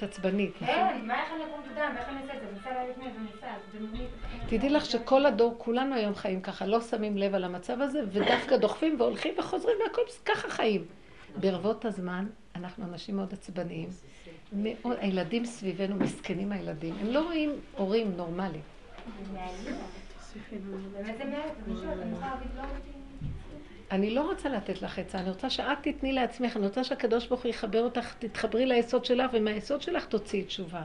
את עצבנית, נכון? כן, מה איך אני אקום תודה, איך אני אעשה את זה, ניסה וניסה, תדעי לך שכל הדור, כולנו היום חיים ככה, לא שמים לב על המצב הזה, ודווקא דוחפים והולכים וחוזרים והכל ככה חיים. ברבות הזמן, אנחנו אנשים מאוד עצבניים. מאוד, הילדים סביבנו, מסכנים הילדים. הם לא רואים הורים נורמליים. אני לא רוצה לתת לך עצה, אני רוצה שאת תתני לעצמך, אני רוצה שהקדוש ברוך הוא יחבר אותך, תתחברי ליסוד שלך, ומהיסוד שלך תוציאי תשובה.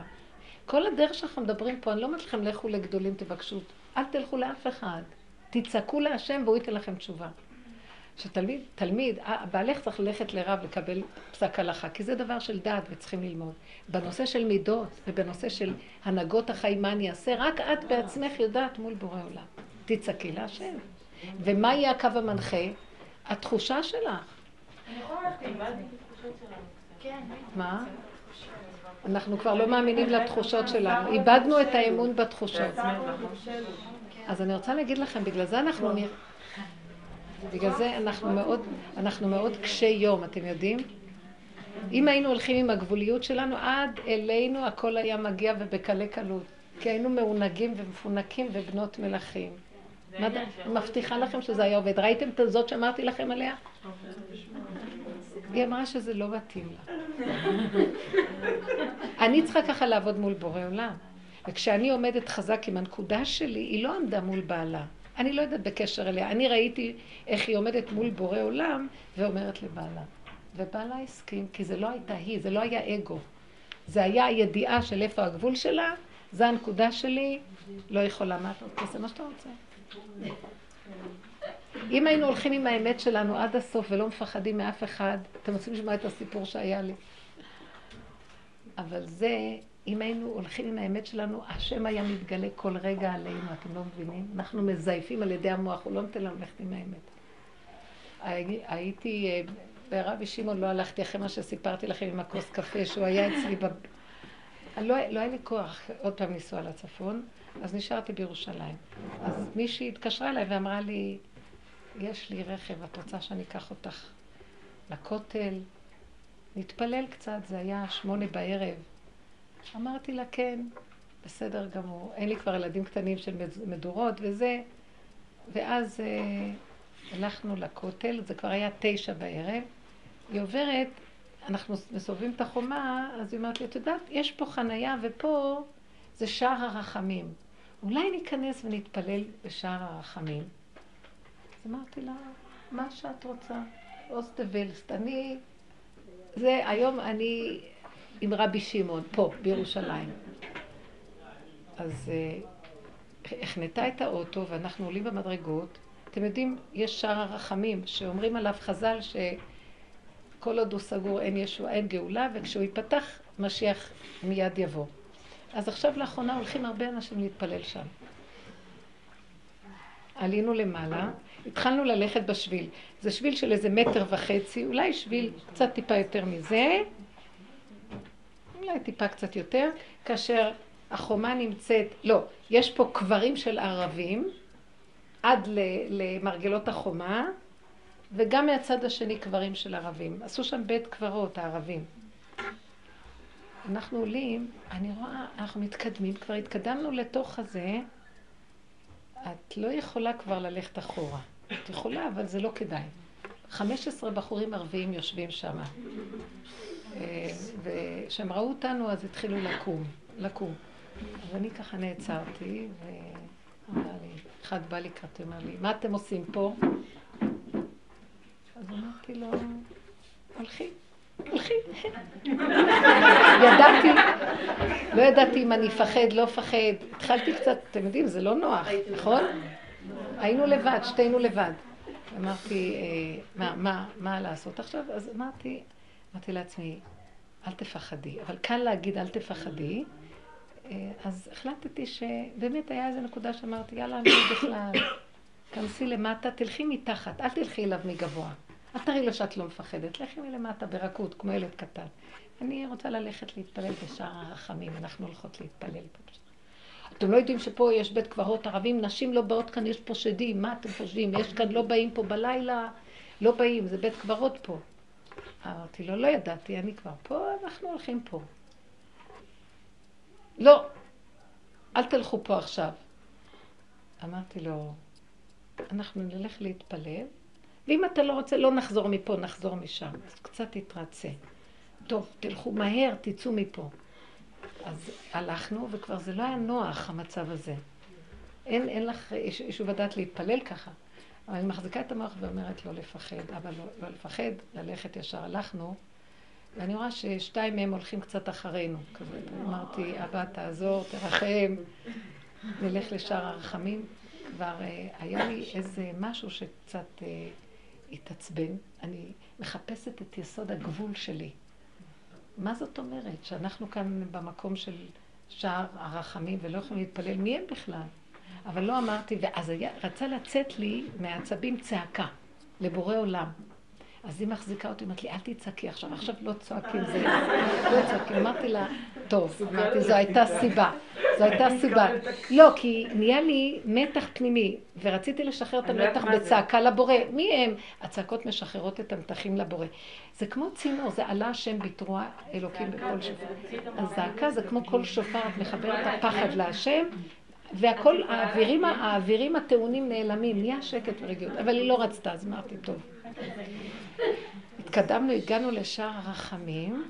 כל הדרך שאנחנו מדברים פה, אני לא אומרת לכם לכו לגדולים תבקשו, אל תלכו לאף אחד. תצעקו להשם והוא ייתן לכם תשובה. שתלמיד, תלמיד, בעלך צריך ללכת לרב לקבל פסק הלכה, כי זה דבר של דעת וצריכים ללמוד. בנושא של מידות ובנושא של הנהגות החיים, מה אני אעשה, רק את בעצמך יודעת מול בורא עולם. תצעקי להשם. ומה יהיה הקו המנחה? התחושה שלך. כן. מה? אנחנו כבר לא מאמינים לתחושות שלנו. איבדנו את האמון בתחושות. אז אני רוצה להגיד לכם, בגלל זה אנחנו נראה... בגלל זה אנחנו מאוד, אנחנו מאוד קשי יום, אתם יודעים? אם היינו הולכים עם הגבוליות שלנו, עד אלינו הכל היה מגיע ובקלי קלות. כי היינו מעונגים ומפונקים ובנות מלכים. אני מבטיחה לכם שזה היה עובד. ראיתם את הזאת שאמרתי לכם עליה? היא אמרה שזה לא מתאים לה. אני צריכה ככה לעבוד מול בורא עולם. וכשאני עומדת חזק עם הנקודה שלי, היא לא עמדה מול בעלה. אני לא יודעת בקשר אליה. אני ראיתי איך היא עומדת מול בורא עולם ואומרת לבעלה. ובעלה הסכים, כי זה לא הייתה היא, זה לא היה אגו. זה היה הידיעה של איפה הגבול שלה, זה הנקודה שלי, לא יכולה, מה אתה רוצה? זה מה שאתה רוצה. אם היינו הולכים עם האמת שלנו עד הסוף ולא מפחדים מאף אחד, אתם רוצים לשמוע את הסיפור שהיה לי. אבל זה אם היינו הולכים עם האמת שלנו, השם היה מתגלה כל רגע עלינו, אתם לא מבינים? אנחנו מזייפים על ידי המוח, הוא לא נותן לנו ללכת עם האמת. הייתי, אה, ברבי שמעון לא הלכתי אחרי מה שסיפרתי לכם עם הכוס קפה, שהוא היה אצלי. לא, לא היה לי כוח עוד פעם לנסוע לצפון, אז נשארתי בירושלים. אז מישהי התקשרה אליי ואמרה לי, יש לי רכב, את רוצה שאני אקח אותך לכותל? נתפלל קצת, זה היה שמונה בערב. אמרתי לה, כן, בסדר גמור. אין לי כבר ילדים קטנים של מדורות וזה. ואז אה, הלכנו לכותל, זה כבר היה תשע בערב. היא עוברת, אנחנו מסובבים את החומה, אז היא אומרת לי, את יודעת, יש פה חנייה ופה זה שער הרחמים. אולי ניכנס ונתפלל בשער הרחמים. אז אמרתי לה, מה שאת רוצה, אוסטוולסט. אני, זה, היום אני עם רבי שמעון, פה, בירושלים. אז אה, החנתה את האוטו ואנחנו עולים במדרגות. אתם יודעים, יש שער הרחמים, שאומרים עליו חז"ל שכל עוד הוא סגור אין ישוע, אין גאולה, וכשהוא ייפתח, משיח מיד יבוא. אז עכשיו לאחרונה הולכים הרבה אנשים להתפלל שם. עלינו למעלה, התחלנו ללכת בשביל. זה שביל של איזה מטר וחצי, אולי שביל קצת טיפה יותר מזה, אולי טיפה קצת יותר, כאשר החומה נמצאת, לא, יש פה קברים של ערבים עד למרגלות החומה, וגם מהצד השני קברים של ערבים. עשו שם בית קברות, הערבים. אנחנו עולים, אני רואה, אנחנו מתקדמים, כבר התקדמנו לתוך הזה, את לא יכולה כבר ללכת אחורה. את יכולה, אבל זה לא כדאי. 15 בחורים ערביים יושבים שם. וכשהם ראו אותנו אז התחילו לקום, לקום. אז אני ככה נעצרתי, ואמר לי, אחד בא לקראתי, אמר לי, מה אתם עושים פה? אז אמרתי לו, הולכים. הולכים. ידעתי, לא ידעתי אם אני אפחד, לא אפחד. התחלתי קצת, אתם יודעים, זה לא נוח, נכון? היינו לבד, שתינו לבד. אמרתי, אה, מה, מה, מה לעשות עכשיו? אז אמרתי, אמרתי לעצמי, אל תפחדי. אבל קל להגיד אל תפחדי. אה, אז החלטתי שבאמת היה איזו נקודה שאמרתי, יאללה, אני בכלל, כנסי למטה, תלכי מתחת, אל תלכי אליו מגבוה. אל תראי לו שאת לא מפחדת, לכי מלמטה ברכות, כמו ילד קטן. אני רוצה ללכת להתפלל בשער הרחמים, אנחנו הולכות להתפלל פה. אתם לא יודעים שפה יש בית קברות ערבים, נשים לא באות כאן, יש פה שדים, מה אתם חושבים? יש כאן, לא באים פה בלילה, לא באים, זה בית קברות פה. אמרתי לו, לא ידעתי, אני כבר פה, אנחנו הולכים פה. לא, אל תלכו פה עכשיו. אמרתי לו, אנחנו נלך להתפלל, ואם אתה לא רוצה, לא נחזור מפה, נחזור משם. אז קצת תתרצה. טוב, תלכו מהר, תצאו מפה. אז הלכנו, וכבר זה לא היה נוח, המצב הזה. אין, אין לך יישוב הדעת להתפלל ככה. אבל אני מחזיקה את המוח ואומרת לא לפחד, אבל לא, לא לפחד, ללכת ישר. הלכנו, ואני רואה ששתיים מהם הולכים קצת אחרינו. כזה, אמרתי, אבא תעזור, תרחם, נלך לשער הרחמים. כבר אה, היה לי איזה משהו שקצת אה, התעצבן. אני מחפשת את יסוד הגבול שלי. מה זאת אומרת? שאנחנו כאן במקום של שער הרחמים ולא יכולים להתפלל, מי הם בכלל? אבל לא אמרתי, ואז היה, רצה לצאת לי מהעצבים צעקה לבורא עולם. אז היא מחזיקה אותי, אמרת לי, אל תצעקי עכשיו, עכשיו לא צועקים, זה לא צועקים. אמרתי לה, טוב, אמרתי, זו הייתה סיבה, זו הייתה סיבה. לא, כי נהיה לי מתח פנימי, ורציתי לשחרר את המתח בצעקה לבורא. מי הם? הצעקות משחררות את המתחים לבורא. זה כמו צינור, זה עלה השם בתרועה אלוקים בכל שופר. הזעקה זה כמו כל שופר, את מחברת הפחד להשם, והכל, האווירים, האווירים הטעונים נעלמים, נהיה שקט ורגיעות. אבל היא לא רצתה, אז אמרתי, טוב. התקדמנו, הגענו לשער הרחמים,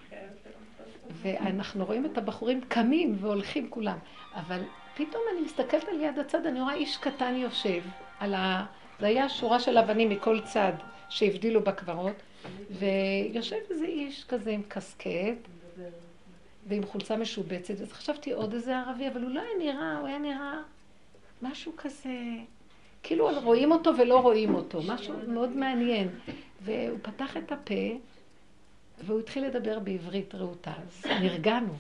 ואנחנו רואים את הבחורים קמים והולכים כולם. אבל פתאום אני מסתכלת על יד הצד, אני רואה איש קטן יושב על ה... זה היה שורה של אבנים מכל צד שהבדילו בקברות, ויושב איזה איש כזה עם קסקט, ועם חולצה משובצת, אז חשבתי עוד איזה ערבי, אבל הוא לא היה נראה, הוא היה נראה משהו כזה, כאילו רואים אותו ולא רואים אותו, משהו מאוד מעניין. והוא פתח את הפה, והוא התחיל לדבר בעברית רהוטה, אז נרגענו.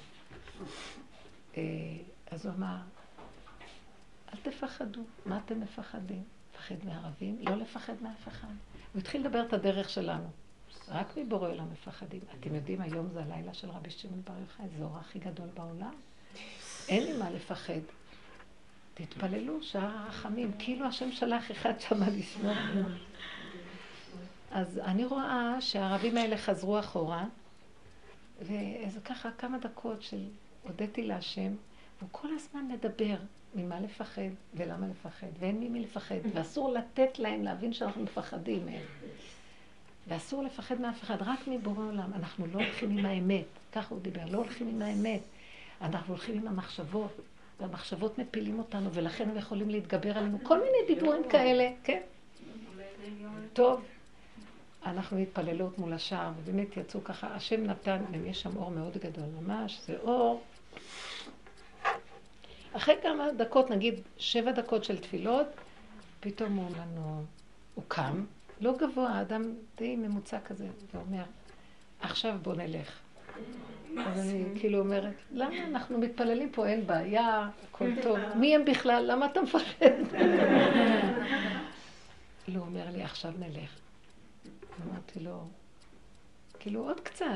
אה, אז הוא אמר, אל תפחדו, מה אתם מפחדים? לפחד מערבים? לא לפחד מאף אחד. הוא התחיל לדבר את הדרך שלנו. רק מבורא עולם מפחדים. אתם יודעים, היום זה הלילה של רבי שמעון בר יוחאי, זה האור הכי גדול בעולם. אין לי מה לפחד. תתפללו, שער הרחמים, כאילו השם שלח אחד שמה לשמור. אז אני רואה שהערבים האלה חזרו אחורה, ואיזה ככה כמה דקות של הודיתי להשם, והוא כל הזמן מדבר ממה לפחד ולמה לפחד, ואין ממי לפחד, ואסור לתת להם להבין שאנחנו מפחדים מהם. ואסור לפחד מאף אחד, רק מבורא עולם. אנחנו לא הולכים עם האמת, ככה הוא דיבר, לא הולכים עם האמת. אנחנו הולכים עם המחשבות, והמחשבות מפילים אותנו, ולכן הם יכולים להתגבר עלינו. כל מיני דיבורים כאלה, כן. טוב, אנחנו התפללות מול השער, ובאמת יצאו ככה, השם נתן, יש שם אור מאוד גדול, ממש, זה אור. אחרי כמה דקות, נגיד שבע דקות של תפילות, פתאום הוא לנו, הוא קם, לא גבוה, אדם די ממוצע כזה, ואומר, עכשיו בוא נלך. אז אני כאילו אומרת, למה אנחנו מתפללים פה, אין בעיה, הכל טוב. מי הם בכלל? למה אתה מפחד? לא, אומר לי, עכשיו נלך. אמרתי לו, כאילו עוד קצת.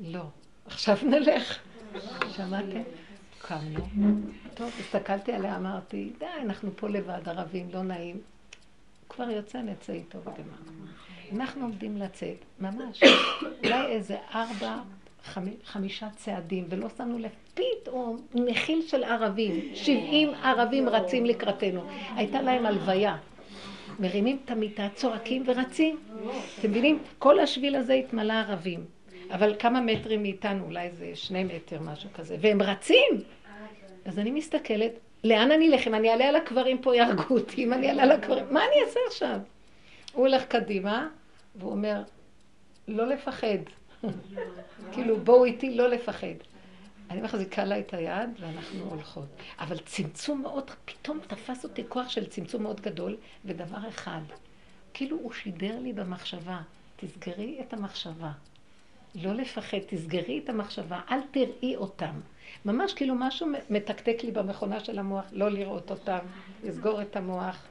לא, עכשיו נלך. שמעתם? קמנו. טוב, הסתכלתי עליה, אמרתי, די, אנחנו פה לבד, ערבים, לא נעים. כבר יוצא, נצא איתו וגמר. אנחנו עומדים לצאת, ממש, אולי איזה ארבע, חמישה צעדים, ולא שמנו לב, פתאום נחיל של ערבים, שבעים ערבים רצים לקראתנו. הייתה להם הלוויה. מרימים את המיטה, צועקים ורצים. אתם מבינים? כל השביל הזה התמלא ערבים. אבל כמה מטרים מאיתנו, אולי איזה שני מטר, משהו כזה, והם רצים. אז אני מסתכלת, לאן אני אלך? אם אני אעלה על הקברים פה יהרגו אותי, אם אני אעלה על הקברים, מה אני אעשה עכשיו? הוא הולך קדימה, והוא אומר, לא לפחד. כאילו, בואו איתי לא לפחד. אני מחזיקה לה את היד ואנחנו הולכות. אבל צמצום מאוד, פתאום תפס אותי כוח של צמצום מאוד גדול, ודבר אחד, כאילו הוא שידר לי במחשבה, תסגרי את המחשבה. לא לפחד, תסגרי את המחשבה, אל תראי אותם. ממש כאילו משהו מתקתק לי במכונה של המוח, לא לראות אותם, לסגור את המוח.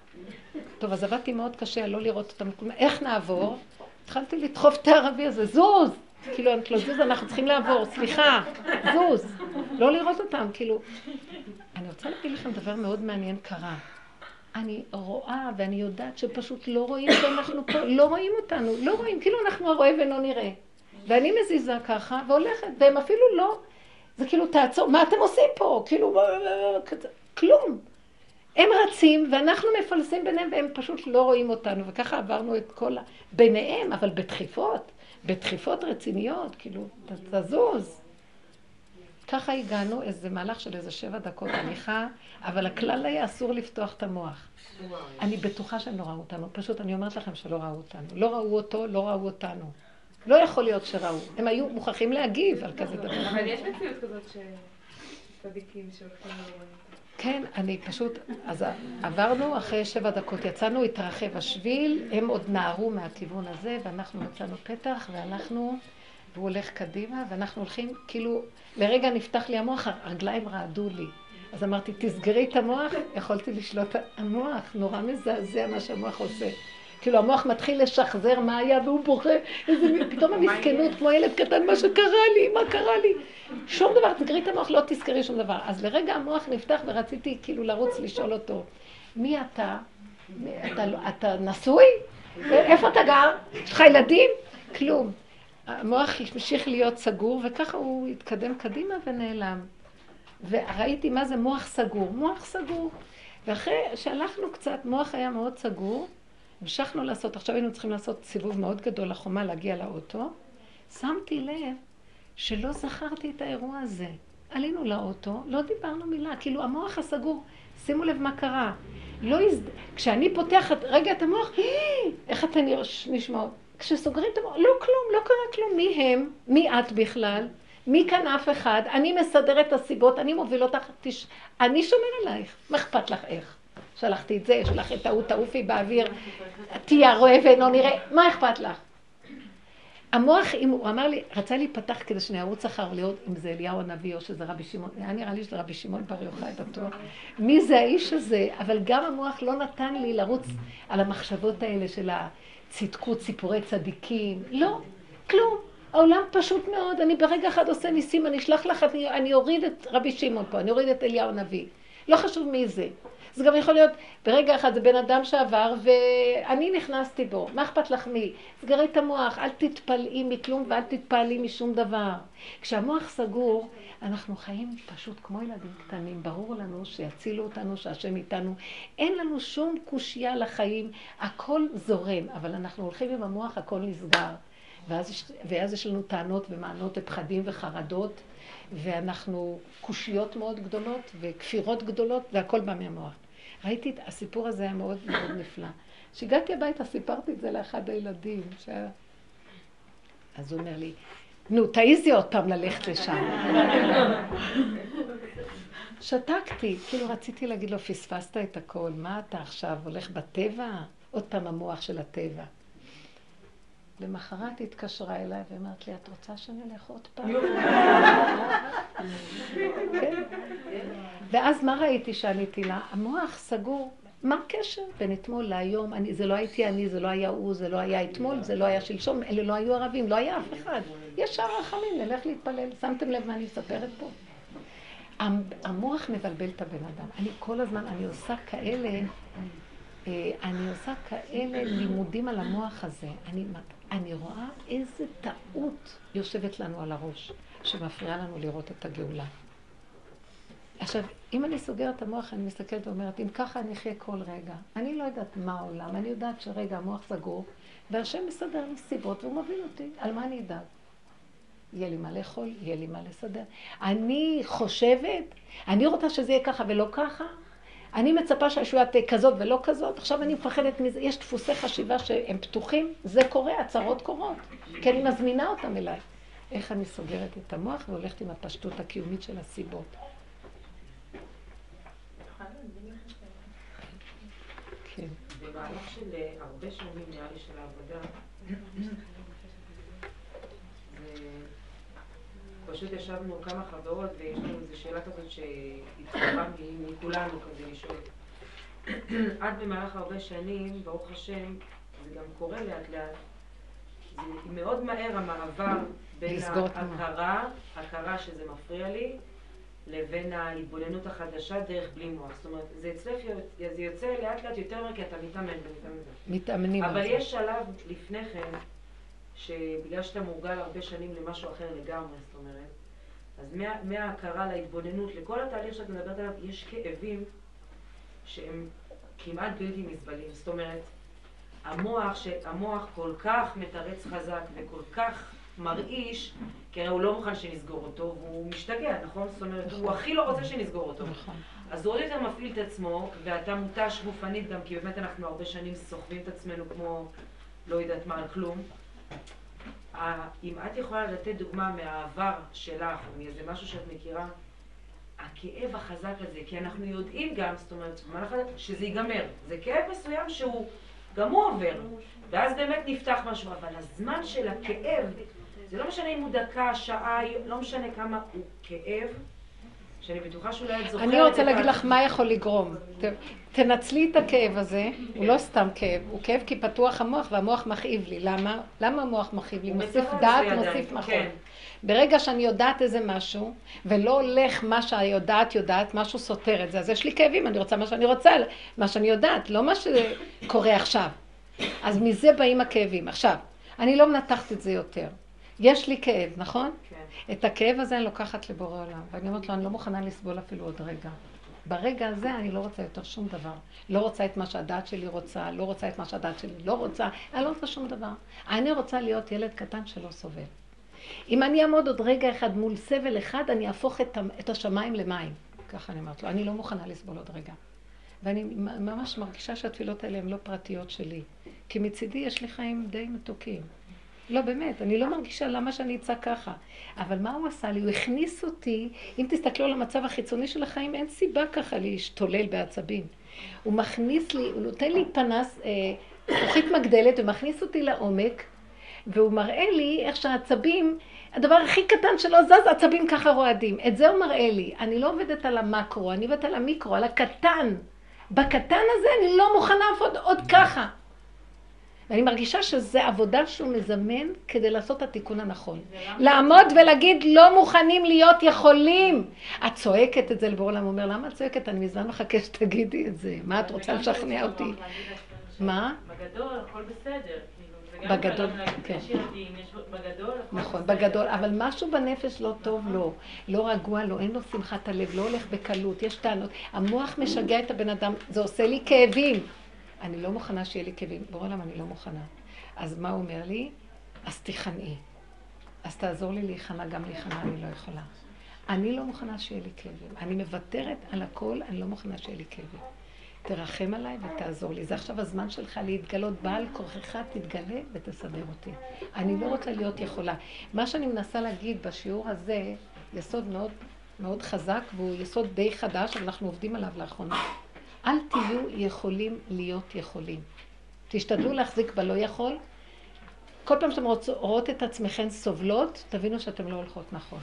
טוב, אז עבדתי מאוד קשה לא לראות אותם. איך נעבור? התחלתי לדחוף את הערבי הזה, זוז! כאילו, אני לא זוז, אנחנו צריכים לעבור, סליחה, זוז. לא לראות אותם, כאילו. אני רוצה להגיד לכם דבר מאוד מעניין קרה. אני רואה ואני יודעת שפשוט לא רואים שאנחנו פה, לא רואים אותנו, לא רואים, כאילו אנחנו הרואה ולא נראה. ואני מזיזה ככה והולכת, והם אפילו לא זה כאילו, תעצור, מה אתם עושים פה? כאילו, כלום. הם רצים ואנחנו מפלסים ביניהם והם פשוט לא רואים אותנו, וככה עברנו את כל ה... ביניהם, אבל בדחיפות, בדחיפות רציניות, כאילו, תזוז. ככה הגענו, איזה מהלך של איזה שבע דקות הליכה, אבל הכלל היה אסור לפתוח את המוח. אני בטוחה שהם לא ראו אותנו, פשוט אני אומרת לכם שלא ראו אותנו. לא ראו אותו, לא ראו אותנו. לא יכול להיות שראו. הם היו מוכרחים להגיב על כזה דבר. אבל יש מציאות כזאת שצדיקים שהולכים לרואים. כן, אני פשוט, אז עברנו אחרי שבע דקות, יצאנו, התרחב השביל, הם עוד נערו מהכיוון הזה, ואנחנו מצאנו פתח, והלכנו, והוא הולך קדימה, ואנחנו הולכים, כאילו, לרגע נפתח לי המוח, הרגליים רעדו לי. אז אמרתי, תסגרי את המוח, יכולתי לשלוט המוח, נורא מזעזע מה שהמוח עושה. כאילו המוח מתחיל לשחזר מה היה והוא בוכה, איזה, פתאום המסכנות כמו ילד קטן, מה שקרה לי, מה קרה לי. שום דבר, תסגרי את המוח, לא תזכרי שום דבר. אז לרגע המוח נפתח ורציתי כאילו לרוץ לשאול אותו, מי אתה? אתה, לא- אתה נשוי? איפה אתה גר? יש לך ילדים? כלום. המוח המשיך להיות סגור, וככה הוא התקדם קדימה ונעלם. וראיתי מה זה מוח סגור. מוח סגור. ואחרי שהלכנו קצת, מוח היה מאוד סגור, המשכנו לעשות, עכשיו היינו צריכים לעשות סיבוב מאוד גדול לחומה, להגיע לאוטו. שמתי לב שלא זכרתי את האירוע הזה. עלינו לאוטו, לא דיברנו מילה, כאילו המוח הסגור, שימו לב מה קרה. לא הזד... כשאני פותחת רגע את המוח, איך אתה נשמע? כשסוגרים את המוח, לא כלום, לא קרה כלום. מי הם? מי את בכלל? מי כאן אף אחד? אני מסדר את הסיבות, אני מוביל אותך, תש... אני שומר עלייך. מה אכפת לך איך? שלחתי את זה, שלח את ההוא, תעופי באוויר, תהיי הרואה ואינו נראה, מה אכפת לך? המוח, אם הוא אמר לי, רצה להיפתח כדי שאני ארוץ אחר לראות אם זה אליהו הנביא או שזה רבי שמעון, היה נראה לי שזה רבי שמעון בר יוחאי בטוח. מי זה האיש הזה? אבל גם המוח לא נתן לי לרוץ על המחשבות האלה של הצדקות, סיפורי צדיקים. לא, כלום. העולם פשוט מאוד, אני ברגע אחד עושה ניסים, אני אשלח לך, אני, אני אוריד את רבי שמעון פה, אני אוריד את אליהו הנביא. לא חשוב מי זה. זה גם יכול להיות, ברגע אחד זה בן אדם שעבר ואני נכנסתי בו, מה אכפת לך מי? סגרי את המוח, אל תתפלאי מכלום ואל תתפעלי משום דבר. כשהמוח סגור, אנחנו חיים פשוט כמו ילדים קטנים, ברור לנו שיצילו אותנו, שהשם איתנו. אין לנו שום קושייה לחיים, הכל זורם, אבל אנחנו הולכים עם המוח, הכל נסגר. ואז, ואז יש לנו טענות ומענות ופחדים וחרדות, ואנחנו קושיות מאוד גדולות וכפירות גדולות, והכל בא מהמוח. ראיתי את הסיפור הזה היה מאוד מאוד נפלא. כשהגעתי הביתה סיפרתי את זה לאחד הילדים, ש... אז הוא אומר לי, נו, תעיזי עוד פעם ללכת לשם. שתקתי, כאילו רציתי להגיד לו, פספסת את הכל, מה אתה עכשיו הולך בטבע? עוד פעם המוח של הטבע. למחרת היא התקשרה אליי ואמרת לי, את רוצה שאני אלך עוד פעם? כן. ואז מה ראיתי שעניתי לה? המוח סגור. מה הקשר בין אתמול להיום? אני, זה לא הייתי אני, זה לא היה הוא, זה לא היה אתמול, זה לא היה שלשום, אלה לא היו ערבים, לא היה אף אחד. יש שער רחמים, נלך להתפלל. שמתם לב מה אני מספרת פה? המוח מבלבל את הבן אדם. אני כל הזמן, אני עושה כאלה, אה, אני עושה כאלה לימודים על המוח הזה. אני אני רואה איזה טעות יושבת לנו על הראש, שמפריעה לנו לראות את הגאולה. עכשיו, אם אני סוגרת את המוח, אני מסתכלת ואומרת, אם ככה אני אחיה כל רגע. אני לא יודעת מה העולם, אני יודעת שרגע המוח סגור, והשם מסדר לי סיבות והוא מבין אותי. על מה אני אדאג? יהיה לי מה לאכול, יהיה לי מה לסדר. אני חושבת, אני רוצה שזה יהיה ככה ולא ככה, אני מצפה שהישועה תהיה כזאת ולא כזאת, עכשיו אני מפחדת מזה, יש דפוסי חשיבה שהם פתוחים, זה קורה, הצהרות קורות, כי אני מזמינה אותם אליי. איך אני סוגרת את המוח והולכת עם הפשטות הקיומית של הסיבות. כן. במהלך של אה, הרבה שנים נראה לי של העבודה, פשוט ישבנו כמה חברות ויש לנו איזו שאלה כזאת שהתחברה מכולנו כזה לשאול. עד במהלך הרבה שנים, ברוך השם, זה גם קורה לאט לאט. זה מאוד מהר המעבר בין ההכרה, הכרה שזה מפריע לי, לבין ההתבוננות החדשה דרך בלי מוח. זאת אומרת, זה אצלך, זה יוצא לאט לאט יותר מהר כי אתה מתאמן ומתאמן. מתאמנים אבל יש שלב לפני כן, שבגלל שאתה מורגל הרבה שנים למשהו אחר לגמרי, זאת אומרת, אז מה, מההכרה להתבוננות, לכל התהליך שאת מדברת עליו, יש כאבים שהם כמעט בלתי נסבלים. זאת אומרת, המוח, שהמוח כל כך מתרץ חזק וכל כך מרעיש, כי הרי הוא לא מוכן שנסגור אותו, והוא משתגע, נכון? זאת אומרת, הוא הכי לא רוצה שנסגור אותו. נכון. אז הוא עוד יותר מפעיל את עצמו, ואתה מותש גופנית גם, כי באמת אנחנו הרבה שנים סוחבים את עצמנו כמו לא יודעת מה על כלום. אם את יכולה לתת דוגמה מהעבר שלך, מאיזה משהו שאת מכירה, הכאב החזק הזה, כי אנחנו יודעים גם, זאת אומרת, שזה ייגמר. זה כאב מסוים שהוא, גם הוא עובר, ואז באמת נפתח משהו, אבל הזמן של הכאב, זה לא משנה אם הוא דקה, שעה, לא משנה כמה, הוא כאב, שאני בטוחה שאולי את זוכרת אני רוצה להגיד לך מה יכול לגרום. תנצלי את הכאב הזה, הוא לא סתם כאב, הוא כאב כי פתוח המוח והמוח מכאיב לי. למה? למה המוח מכאיב לי? מוסיף דעת, מוסיף. כן. ברגע שאני יודעת איזה משהו, ולא הולך מה שהיודעת יודעת, משהו סותר את זה, אז יש לי כאבים, אני רוצה מה שאני רוצה, מה שאני יודעת, לא מה שקורה עכשיו. אז מזה באים הכאבים. עכשיו, אני לא מנתחת את זה יותר. יש לי כאב, נכון? כן. את הכאב הזה אני לוקחת לבורא עולם, ואני אומרת לו, אני לא מוכנה לסבול אפילו עוד רגע. ברגע הזה אני לא רוצה יותר שום דבר. לא רוצה את מה שהדעת שלי רוצה, לא רוצה את מה שהדעת שלי לא רוצה, אני לא רוצה שום דבר. אני רוצה להיות ילד קטן שלא סובל. אם אני אעמוד עוד רגע אחד מול סבל אחד, אני אהפוך את, את השמיים למים. ככה אני אומרת לו, אני לא מוכנה לסבול עוד רגע. ואני ממש מרגישה שהתפילות האלה הן לא פרטיות שלי. כי מצידי יש לי חיים די מתוקים. לא, באמת, אני לא מרגישה למה שאני אצעק ככה. אבל מה הוא עשה לי? הוא הכניס אותי, אם תסתכלו על המצב החיצוני של החיים, אין סיבה ככה להשתולל בעצבים. הוא מכניס לי, הוא נותן לי פנס, אה, זכוכית מגדלת, ומכניס אותי לעומק, והוא מראה לי איך שהעצבים, הדבר הכי קטן שלא זז, עצבים ככה רועדים. את זה הוא מראה לי. אני לא עובדת על המקרו, אני עובדת על המיקרו, על הקטן. בקטן הזה אני לא מוכנה לעבוד עוד ככה. ואני מרגישה שזו עבודה שהוא מזמן כדי לעשות את התיקון הנכון. לעמוד ולהגיד לא מוכנים להיות יכולים. את צועקת את זה לבורא עולם, אומר, למה את צועקת? אני מזמן מחכה שתגידי את זה. מה את רוצה לשכנע אותי? מה? בגדול הכל בסדר. כאילו, בגדול, כן. נכון. בגדול, אבל משהו בנפש לא טוב לו, לא רגוע לו, אין לו שמחת הלב, לא הולך בקלות, יש טענות. המוח משגע את הבן אדם, זה עושה לי כאבים. אני לא מוכנה שיהיה לי כאבים. בורא עולם, אני לא מוכנה. אז מה הוא אומר לי? אז תיכנעי. אז תעזור לי להיכנע, גם להיכנע אני לא יכולה. אני לא מוכנה שיהיה לי כאבים. אני מוותרת על הכל, אני לא מוכנה שיהיה לי כאבים. תרחם עליי ותעזור לי. זה עכשיו הזמן שלך להתגלות. בעל כוחך תתגלה ותסדר אותי. אני לא רוצה להיות יכולה. מה שאני מנסה להגיד בשיעור הזה, יסוד מאוד, מאוד חזק, והוא יסוד די חדש, אבל אנחנו עובדים עליו לאחרונה. אל תהיו יכולים להיות יכולים. תשתדלו להחזיק בלא יכול. כל פעם שאתם רואות את עצמכם סובלות, תבינו שאתם לא הולכות נכון.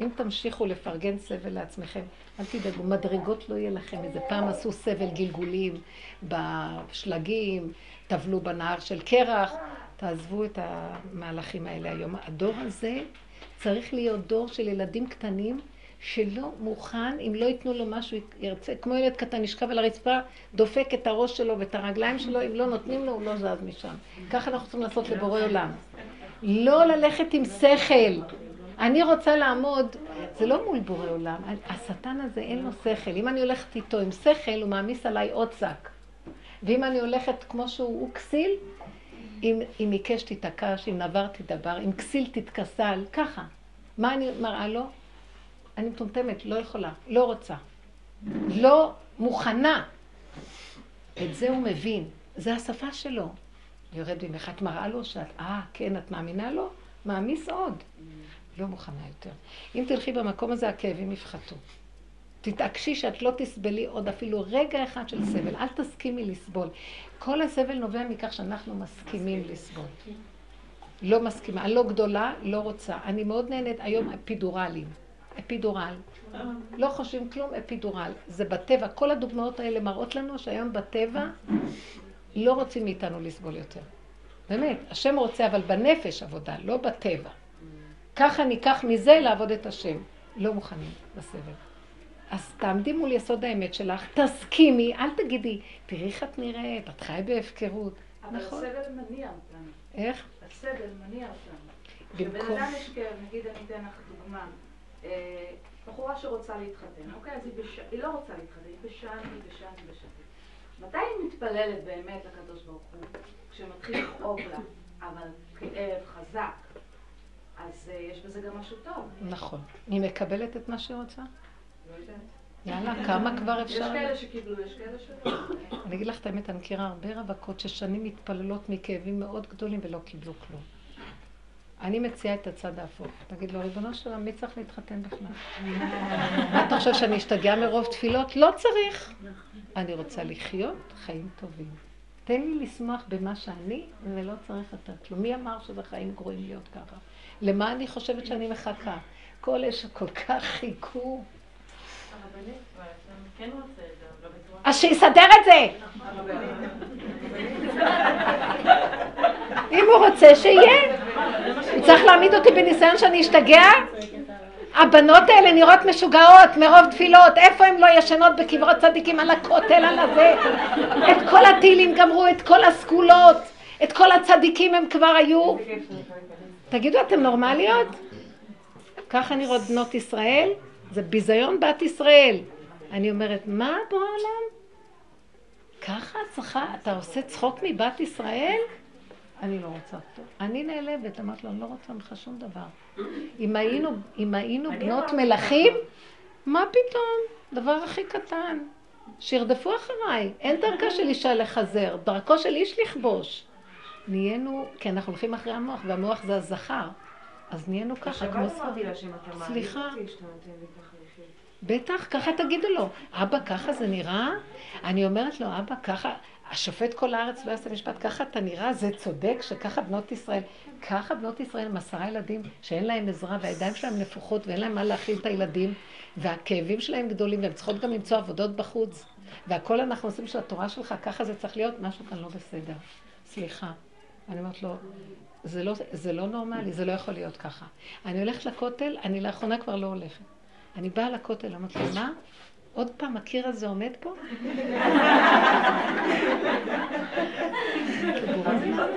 אם תמשיכו לפרגן סבל לעצמכם, אל תדאגו, מדרגות לא יהיה לכם. איזה פעם עשו סבל גלגולים בשלגים, טבלו בנהר של קרח, תעזבו את המהלכים האלה היום. הדור הזה צריך להיות דור של ילדים קטנים שלא מוכן, אם לא ייתנו לו משהו, ירצה, כמו ילד קטן נשכב על הרצפה, דופק את הראש שלו ואת הרגליים שלו, אם לא נותנים לו, הוא לא זז משם. ככה אנחנו צריכים לעשות לבורא עולם. לא ללכת עם שכל. אני רוצה לעמוד, זה לא מול בורא עולם, השטן הזה אין לו שכל. אם אני הולכת איתו עם שכל, הוא מעמיס עליי עוד שק. ואם אני הולכת כמו שהוא, הוא כסיל, אם, אם עיקש תתעקש, אם נבר תדבר, אם כסיל תתכסל, ככה. מה אני מראה לו? אני מטומטמת, לא יכולה, לא רוצה. לא מוכנה. את זה הוא מבין, זה השפה שלו. יורד ממך, את מראה לו שאת, אה, כן, את מאמינה לו? מעמיס עוד. לא מוכנה יותר. אם תלכי במקום הזה, הכאבים יפחתו. תתעקשי שאת לא תסבלי עוד אפילו רגע אחד של סבל. אל תסכימי לסבול. כל הסבל נובע מכך שאנחנו מסכימים לסבול. לא מסכימה. אני לא גדולה, לא רוצה. אני מאוד נהנית היום אפידורלים. אפידורל. לא חושבים כלום, אפידורל. זה בטבע. כל הדוגמאות האלה מראות לנו שהיום בטבע לא רוצים מאיתנו לסבול יותר. באמת, השם רוצה, אבל בנפש עבודה, לא בטבע. ככה ניקח מזה לעבוד את השם. לא מוכנים בסבל. אז תעמדי מול יסוד האמת שלך, תסכימי, אל תגידי, תראי איך את נראית, את חיה בהפקרות. אבל נכון. הסבל מניע אותנו. איך? הסבל מניע אותנו. במקום- כשבן אדם יש כאב, נגיד אני אתן לך דוגמה, בחורה שרוצה להתחתן, אוקיי? אז היא, בש... היא לא רוצה להתחתן, היא בשן, היא בשן, היא בשן. מתי היא מתפללת באמת לקדוש ברוך הוא? כשמתחיל לכאוב לה, אבל כאב חזק. אז uh, יש בזה גם משהו טוב. נכון. היא מקבלת את מה שהיא רוצה? לא יודעת. יאללה, כמה כבר יש אפשר? כאלה שקיבלו, יש כאלה שלא. אני אגיד לך את האמת, אני מכירה הרבה רווקות ששנים מתפללות מכאבים מאוד גדולים ולא קיבלו כלום. אני מציעה את הצד ההפוך. תגיד לו, ריבונו של עולם, מי צריך להתחתן בכלל? מה אתה חושב שאני אשתגע מרוב תפילות? לא צריך. אני רוצה לחיות חיים טובים. תן לי לשמוח במה שאני, ולא צריך יותר כלום. מי אמר שזה חיים גרועים להיות ככה? למה אני חושבת שאני מחכה? כל אלה שכל כך חיכו. אתה. אז שיסדר את זה! אם הוא רוצה, שיהיה. הוא צריך להעמיד אותי בניסיון שאני אשתגע? הבנות האלה נראות משוגעות מרוב תפילות, איפה הן לא ישנות בקברות צדיקים על הכותל, על הזה? את כל התהילים גמרו, את כל הסגולות, את כל הצדיקים הם כבר היו. תגידו, אתם נורמליות? ככה נראות בנות ישראל? זה ביזיון בת ישראל. אני אומרת, מה בעולם? ככה צריכה, אתה עושה צחוק מבת ישראל? אני לא רוצה אותו. אני נעלבת, אמרתי לו, אני לא רוצה ממך שום דבר. אם היינו, אם היינו בנות מלכים, מה פתאום? דבר הכי קטן. שירדפו אחריי. אין דרכה של אישה לחזר, דרכו של איש לכבוש. נהיינו, כי אנחנו הולכים אחרי המוח, והמוח זה הזכר. אז נהיינו ככה, כמו מעריך סליחה. בטח, ככה תגידו לו. אבא, ככה זה נראה? אני אומרת לו, אבא, ככה, השופט כל הארץ לא יעשה משפט, ככה אתה נראה? זה צודק שככה בנות ישראל, ככה בנות ישראל עם עשרה ילדים שאין להם עזרה והידיים שלהם נפוחות ואין להם מה להכין את הילדים והכאבים שלהם גדולים והן צריכות גם למצוא עבודות בחוץ והכל אנחנו עושים של התורה שלך, ככה זה צריך להיות, משהו כאן לא בסדר. סליחה. אני אומרת לו, זה לא, זה לא נורמלי, זה לא יכול להיות ככה. אני הולכת לכותל, אני לאחרונה כבר לא הולכת. אני באה לכותל, אמרתי לו, מה? עוד פעם הקיר הזה עומד פה?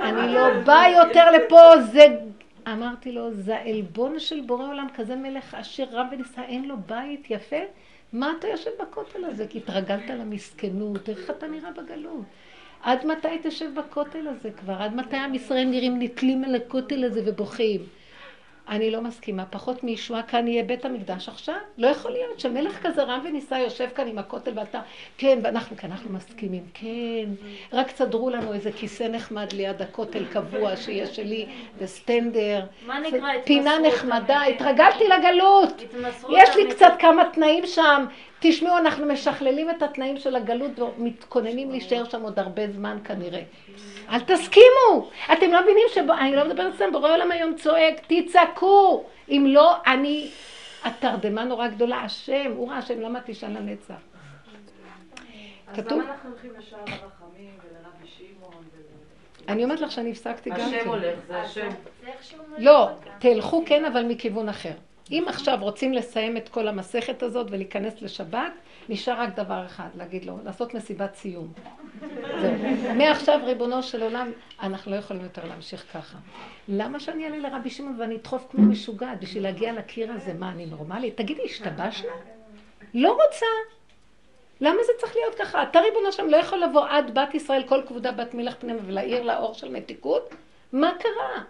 אני לא באה יותר לפה, זה... אמרתי לו, זה העלבון של בורא עולם, כזה מלך עשיר רב ונישא, אין לו בית יפה? מה אתה יושב בכותל הזה? כי התרגלת למסכנות, איך אתה נראה בגלות? עד מתי תשב בכותל הזה כבר? עד מתי עם ישראל נראים נתלים על הכותל הזה ובוכים? אני לא מסכימה, פחות מישועה כאן יהיה בית המקדש עכשיו? לא יכול להיות שמלך כזה רם ונישא יושב כאן עם הכותל ואתה, כן, ואנחנו, כי אנחנו מסכימים, כן, רק תסדרו לנו איזה כיסא נחמד ליד הכותל קבוע שיהיה שלי, וסטנדר, פינה נחמדה? התרגלתי לגלות, יש לי. קצת כמה תנאים שם, תשמעו, אנחנו משכללים את התנאים של הגלות ומתכוננים להישאר שם עוד הרבה זמן כנראה. אל תסכימו! אתם לא מבינים ש... אני לא מדברת סתם, בורא עולם היום צועק, תצעקו! אם לא, אני... התרדמה נורא גדולה, השם, הוא ראה השם, למה תשאל לנצח? אז כתוב- למה אנחנו הולכים לשער הרחמים ולרבי שמעון. אני אומרת לך שאני הפסקתי גם השם כן. הולך, זה השם. לא, אותה. תלכו כן, אבל מכיוון אחר. אם עכשיו רוצים לסיים את כל המסכת הזאת ולהיכנס לשבת, נשאר רק דבר אחד, להגיד לו, לעשות מסיבת סיום. זהו. מעכשיו, ריבונו של עולם, אנחנו לא יכולים יותר להמשיך ככה. למה שאני אעלה לרבי שמעון ואני אדחוף כמו משוגעת בשביל להגיע לקיר הזה? מה, אני נורמלית? תגידי, השתבשנו? לא רוצה. למה זה צריך להיות ככה? אתה ריבונו שם לא יכול לבוא עד בת ישראל כל כבודה בת מלך פנימה ולהאיר לה אור של מתיקות? מה קרה?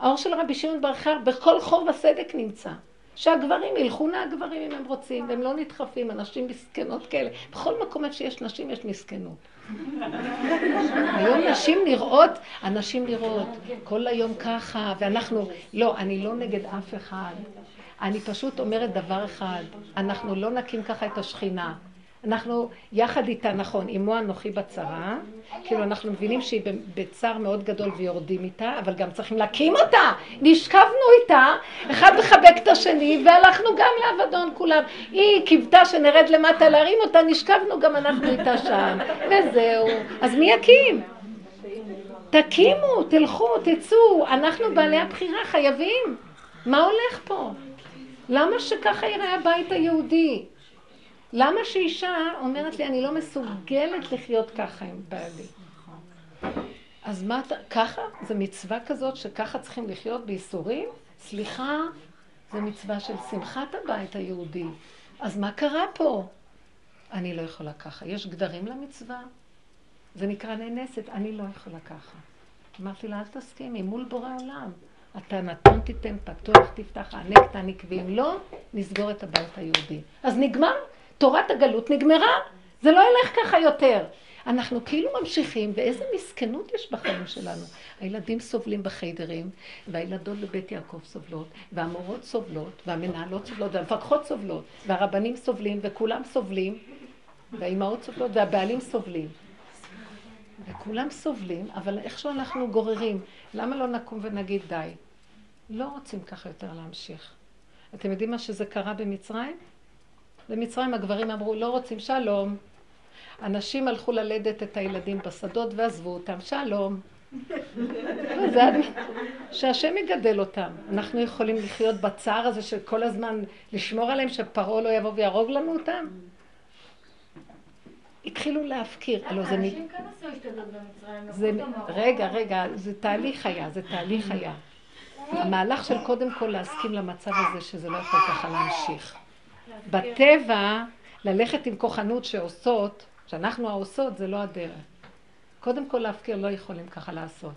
האור של רבי שמעון בר חר בכל חור וסדק נמצא. שהגברים ילכו נא הגברים אם הם רוצים, והם לא נדחפים, הנשים מסכנות כאלה. בכל מקום איפה שיש נשים יש מסכנות. היום נשים נראות, הנשים נראות כל היום ככה, ואנחנו, לא, אני לא נגד אף אחד. אני פשוט אומרת דבר אחד, אנחנו לא נקים ככה את השכינה. אנחנו יחד איתה, נכון, אמו אנוכי בצרה, כאילו אנחנו מבינים שהיא בצער מאוד גדול ויורדים איתה, אבל גם צריכים להקים אותה. נשכבנו איתה, אחד מחבק את השני, והלכנו גם לאבדון כולם. היא קיוותה שנרד למטה להרים אותה, נשכבנו גם אנחנו איתה שם, וזהו. אז מי יקים? תקימו, תלכו, תצאו, אנחנו בעלי הבחירה חייבים. מה הולך פה? למה שככה יראה הבית היהודי? למה שאישה אומרת לי, אני לא מסוגלת לחיות ככה עם בעלי? אז מה אתה, ככה? זו מצווה כזאת שככה צריכים לחיות בייסורים? סליחה, זה מצווה של שמחת הבית היהודי. אז מה קרה פה? אני לא יכולה ככה. יש גדרים למצווה? זה נקרא נאנסת, אני לא יכולה ככה. אמרתי לה, אל תסכימי, מול בורא עולם. אתה נתון תיתן, פתוח תפתח, הענק תעניק, ואם לא, נסגור את הבית היהודי. אז נגמר, תורת הגלות נגמרה, זה לא ילך ככה יותר. אנחנו כאילו ממשיכים, ואיזה מסכנות יש בחיים שלנו. הילדים סובלים בחיידרים, והילדות בבית יעקב סובלות, והמורות סובלות, והמנהלות סובלות, והמפקחות סובלות, והרבנים סובלים, וכולם סובלים, והאימהות סובלות, והבעלים סובלים. וכולם סובלים, אבל איכשהו אנחנו גוררים. למה לא נקום ונגיד די? לא רוצים ככה יותר להמשיך. אתם יודעים מה שזה קרה במצרים? במצרים הגברים אמרו, לא רוצים שלום. הנשים הלכו ללדת את הילדים בשדות ועזבו אותם, שלום. זה שהשם יגדל אותם. אנחנו יכולים לחיות בצער הזה של כל הזמן לשמור עליהם, שפרעה לא יבוא ויהרוג לנו אותם? התחילו להפקיר. אנשים כן עשו השתדלות במצרים. רגע, רגע, זה תהליך היה, זה תהליך היה. המהלך של קודם כל להסכים למצב הזה שזה לא יכול ככה להמשיך. בטבע, ללכת עם כוחנות שעושות, שאנחנו העושות, זה לא הדרך. קודם כל להפקיר לא יכולים ככה לעשות.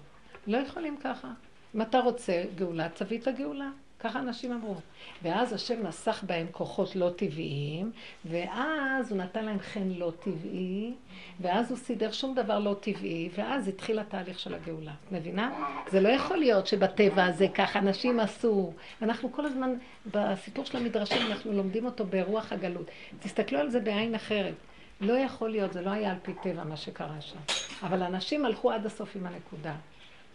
לא יכולים ככה. אם אתה רוצה גאולה, תביא את הגאולה. ככה אנשים אמרו. ואז השם נסח בהם כוחות לא טבעיים, ואז הוא נתן להם חן לא טבעי, ואז הוא סידר שום דבר לא טבעי, ואז התחיל התהליך של הגאולה. מבינה? זה לא יכול להיות שבטבע הזה ככה אנשים עשו. אנחנו כל הזמן, בסיפור של המדרשים, אנחנו לומדים אותו ברוח הגלות. תסתכלו על זה בעין אחרת. לא יכול להיות, זה לא היה על פי טבע מה שקרה שם. אבל אנשים הלכו עד הסוף עם הנקודה.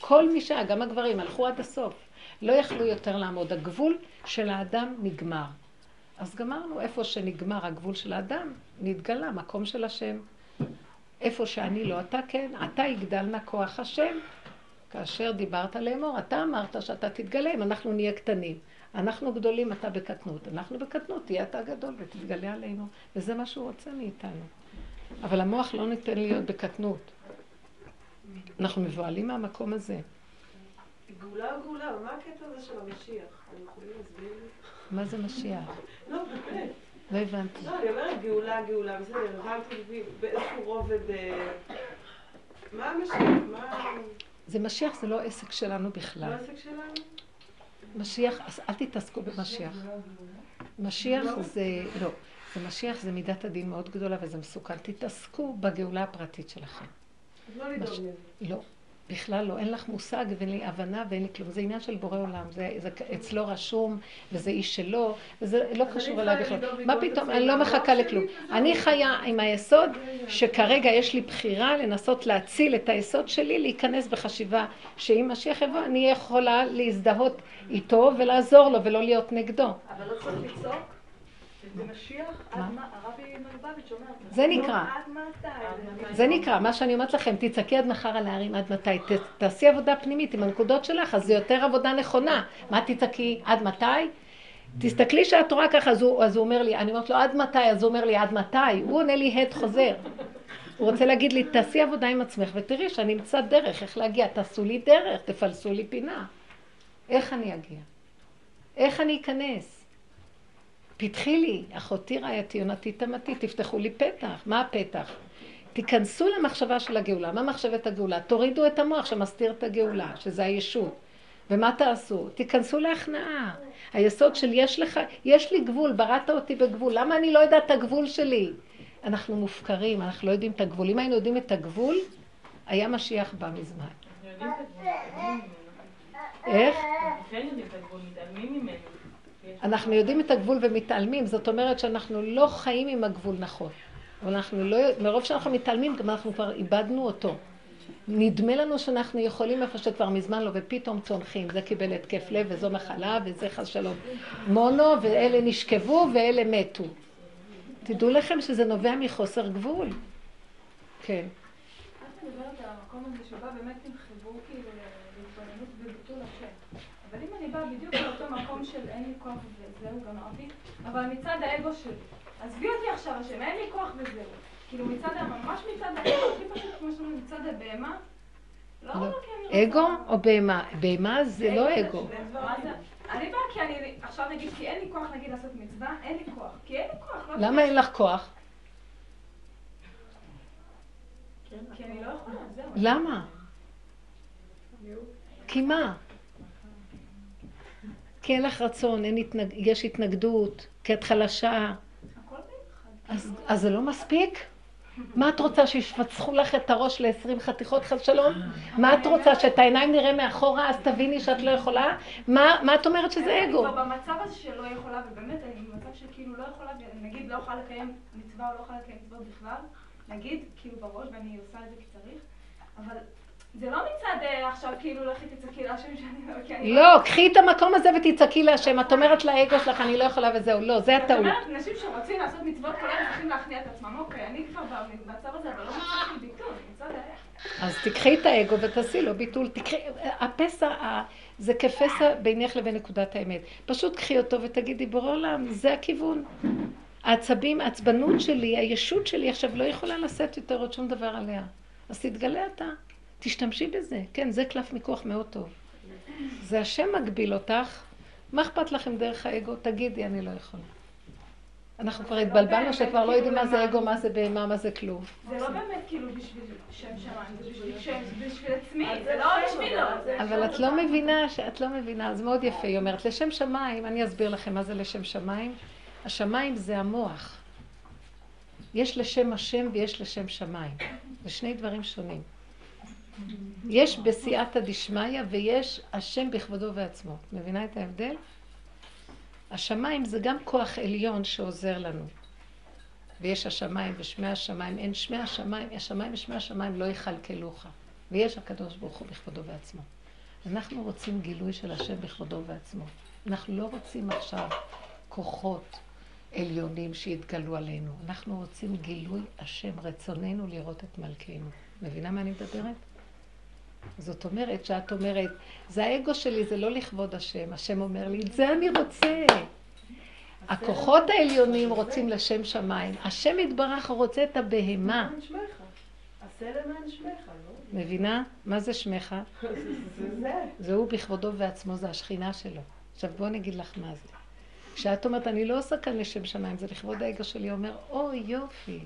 כל מי שהיה, גם הגברים, הלכו עד הסוף. לא יכלו יותר לעמוד. הגבול של האדם נגמר. אז גמרנו, איפה שנגמר הגבול של האדם, נתגלה מקום של השם. איפה שאני לא, אתה כן, אתה יגדל נא כוח השם. כאשר דיברת לאמור, אתה אמרת שאתה תתגלה אם אנחנו נהיה קטנים. אנחנו גדולים, אתה בקטנות. אנחנו בקטנות, תהיה אתה גדול ותתגלה עלינו. וזה מה שהוא רוצה מאיתנו. אבל המוח לא ניתן להיות בקטנות. אנחנו מבוהלים מהמקום הזה. גאולה או גאולה, מה הקטע הזה של המשיח? אתם יכולים להסביר לי? מה זה משיח? לא, באמת. לא הבנתי. לא, אני אומרת גאולה, גאולה, בסדר, הבנתי באיזשהו רובד... אה, מה המשיח? מה... זה משיח, זה לא עסק שלנו בכלל. לא עסק שלנו? משיח, אז אל תתעסקו במשיח. משיח זה, לא, זה משיח זה מידת הדין מאוד גדולה וזה מסוכן. תתעסקו בגאולה הפרטית שלכם. אז לא לדאוג לזה. לא. בכלל לא, אין לך מושג ואין לי הבנה ואין לי כלום. זה עניין של בורא עולם, זה, זה אצלו רשום, וזה איש שלו, וזה לא קשור אליי בכלל. מה פתאום, אני לא מחכה לכלום. אני חיה עם היסוד שכרגע יש לי בחירה לנסות להציל את היסוד שלי, להיכנס בחשיבה שאם משיח יבוא, אני יכולה להזדהות איתו ולעזור לו ולא להיות נגדו. אבל לא צריך לצעוק. זה זה נקרא. זה נקרא, מה שאני אומרת לכם, תצעקי עד מחר על ההרים עד מתי, ת, תעשי עבודה פנימית עם הנקודות שלך, אז זה יותר עבודה נכונה. מה תצעקי עד מתי? תסתכלי שאת רואה ככה, אז הוא, אז הוא אומר לי, אני אומרת לו עד מתי, אז הוא אומר לי עד מתי, הוא עונה לי הד חוזר. הוא רוצה להגיד לי, תעשי עבודה עם עצמך ותראי שאני אמצא דרך, איך להגיע, תעשו לי דרך, תפלסו לי פינה. איך אני אגיע? איך אני אכנס? פתחי לי, אחותי רעייתי, יונתי תמתי, תפתחו לי פתח. מה הפתח? תיכנסו למחשבה של הגאולה. מה מחשבת הגאולה? תורידו את המוח שמסתיר את הגאולה, שזה הישות. ומה תעשו? תיכנסו להכנעה. היסוד של יש לך, יש לי גבול, בראת אותי בגבול, למה אני לא יודעת את הגבול שלי? אנחנו מופקרים, אנחנו לא יודעים את הגבול. אם היינו יודעים את הגבול, היה משיח בא מזמן. איך? אנחנו יודעים את הגבול ומתעלמים, זאת אומרת שאנחנו לא חיים עם הגבול נכון. אנחנו לא, מרוב שאנחנו מתעלמים, גם אנחנו כבר איבדנו אותו. נדמה לנו שאנחנו יכולים איפה שכבר מזמן לא, ופתאום צונחים. זה קיבל התקף לב, וזו מחלה, וזה חס שלום מונו, ואלה נשכבו, ואלה מתו. תדעו לכם שזה נובע מחוסר גבול. כן. את מדברת על המקום הזה שבא באמת עם חיבור כאילו להתבוננות וביטול השם. באה בדיוק לאותו מקום של אין לי כוח וזהו, גמרתי, אבל מצד האגו שלי, עזבי אותי עכשיו השם, אין לי כוח וזהו. כאילו מצד, ממש מצד האגו, הכי פשוט כמו שאומרים, מצד הבהמה. לא, לא. לא. אגו או בהמה? בהמה זה לא אגו. אני באה כי אני, עכשיו נגיד, כי אין לי כוח נגיד לעשות מצווה, אין לי כוח. כי אין לי כוח. למה אין לך כוח? כי אני לא יכולה, זהו. למה? כי מה? כי אין לך רצון, אין התנג... יש התנגדות, כי את חלשה. אז, אז זה לא מספיק? מה את רוצה, שיפצחו לך את הראש ל-20 חתיכות חס שלום? מה את רוצה, שאת העיניים נראה מאחורה, אז תביני שאת לא יכולה? מה, מה את אומרת שזה אני אגו? כבר במצב הזה שלא יכולה, ובאמת אני במצב שכאילו לא יכולה, נגיד לא יכולה לקיים מצווה או לא יכולה לקיים מצוות בכלל, נגיד, כאילו בראש, ואני עושה את זה כי צריך, אבל זה לא מצד אה, עכשיו כאילו לכי תצעקי להשם שאני לא, כי לא, קחי את המקום הזה ותצעקי להשם. את אומרת לאגו שלך, אני לא יכולה וזהו. לא, זה זאת הטעות. אומרת, נשים שרוצים לעשות מצוות כל היום צריכים להכניע את עצמם, אוקיי, אני כבר במצב הזה, אבל לא של ביטול, מצד ה... אז תקחי את האגו ותעשי לו ביטול. תקחי, הפסע, זה כפסע בינך לבין נקודת האמת. פשוט קחי אותו ותגידי, בורא עולם, זה הכיוון. העצבים, העצבנות שלי, הישות שלי עכשיו לא יכולה לשאת יותר עוד שום דבר עליה. אז תתגלה אתה, תשתמשי בזה. כן, זה קלף מיקוח מאוד טוב. זה השם מגביל אותך, מה אכפת לכם דרך האגו? תגידי, אני לא יכולה. אנחנו כבר התבלבלנו שכבר לא יודעים מה זה אגו, מה זה בהמה, מה זה כלום. זה לא באמת כאילו בשביל שם שמיים, זה בשביל שם, בשביל עצמי, זה לא בשבילו. זה- אבל את לא מבינה, שאת לא מבינה, זה מאוד יפה, היא אומרת, לשם שמיים, אני אסביר לכם מה זה לשם שמיים. השמיים זה המוח. יש לשם השם ויש לשם שמיים. זה שני דברים שונים. יש בסייעתא דשמיא ויש השם בכבודו ועצמו. מבינה את ההבדל? השמיים זה גם כוח עליון שעוזר לנו. ויש השמיים ושמי השמיים, אין שמי השמיים, השמיים ושמי השמיים לא יכלכלוך. ויש הקדוש ברוך הוא בכבודו ועצמו. אנחנו רוצים גילוי של השם בכבודו ועצמו. אנחנו לא רוצים עכשיו כוחות עליונים שיתגלו עלינו. אנחנו רוצים גילוי השם, רצוננו לראות את מלכנו. מבינה מה אני מדברת? זאת אומרת, שאת אומרת, זה האגו שלי, זה לא לכבוד השם. השם אומר לי, את זה אני רוצה. הכוחות העליונים רוצים לשם שמיים. השם יתברך רוצה את הבהמה. לא? מבינה? מה זה שמך? זה הוא בכבודו ועצמו, זה השכינה שלו. עכשיו בואו אני אגיד לך מה זה. כשאת אומרת, אני לא עושה כאן לשם שמיים, זה לכבוד האגו שלי, אומר, אוי יופי,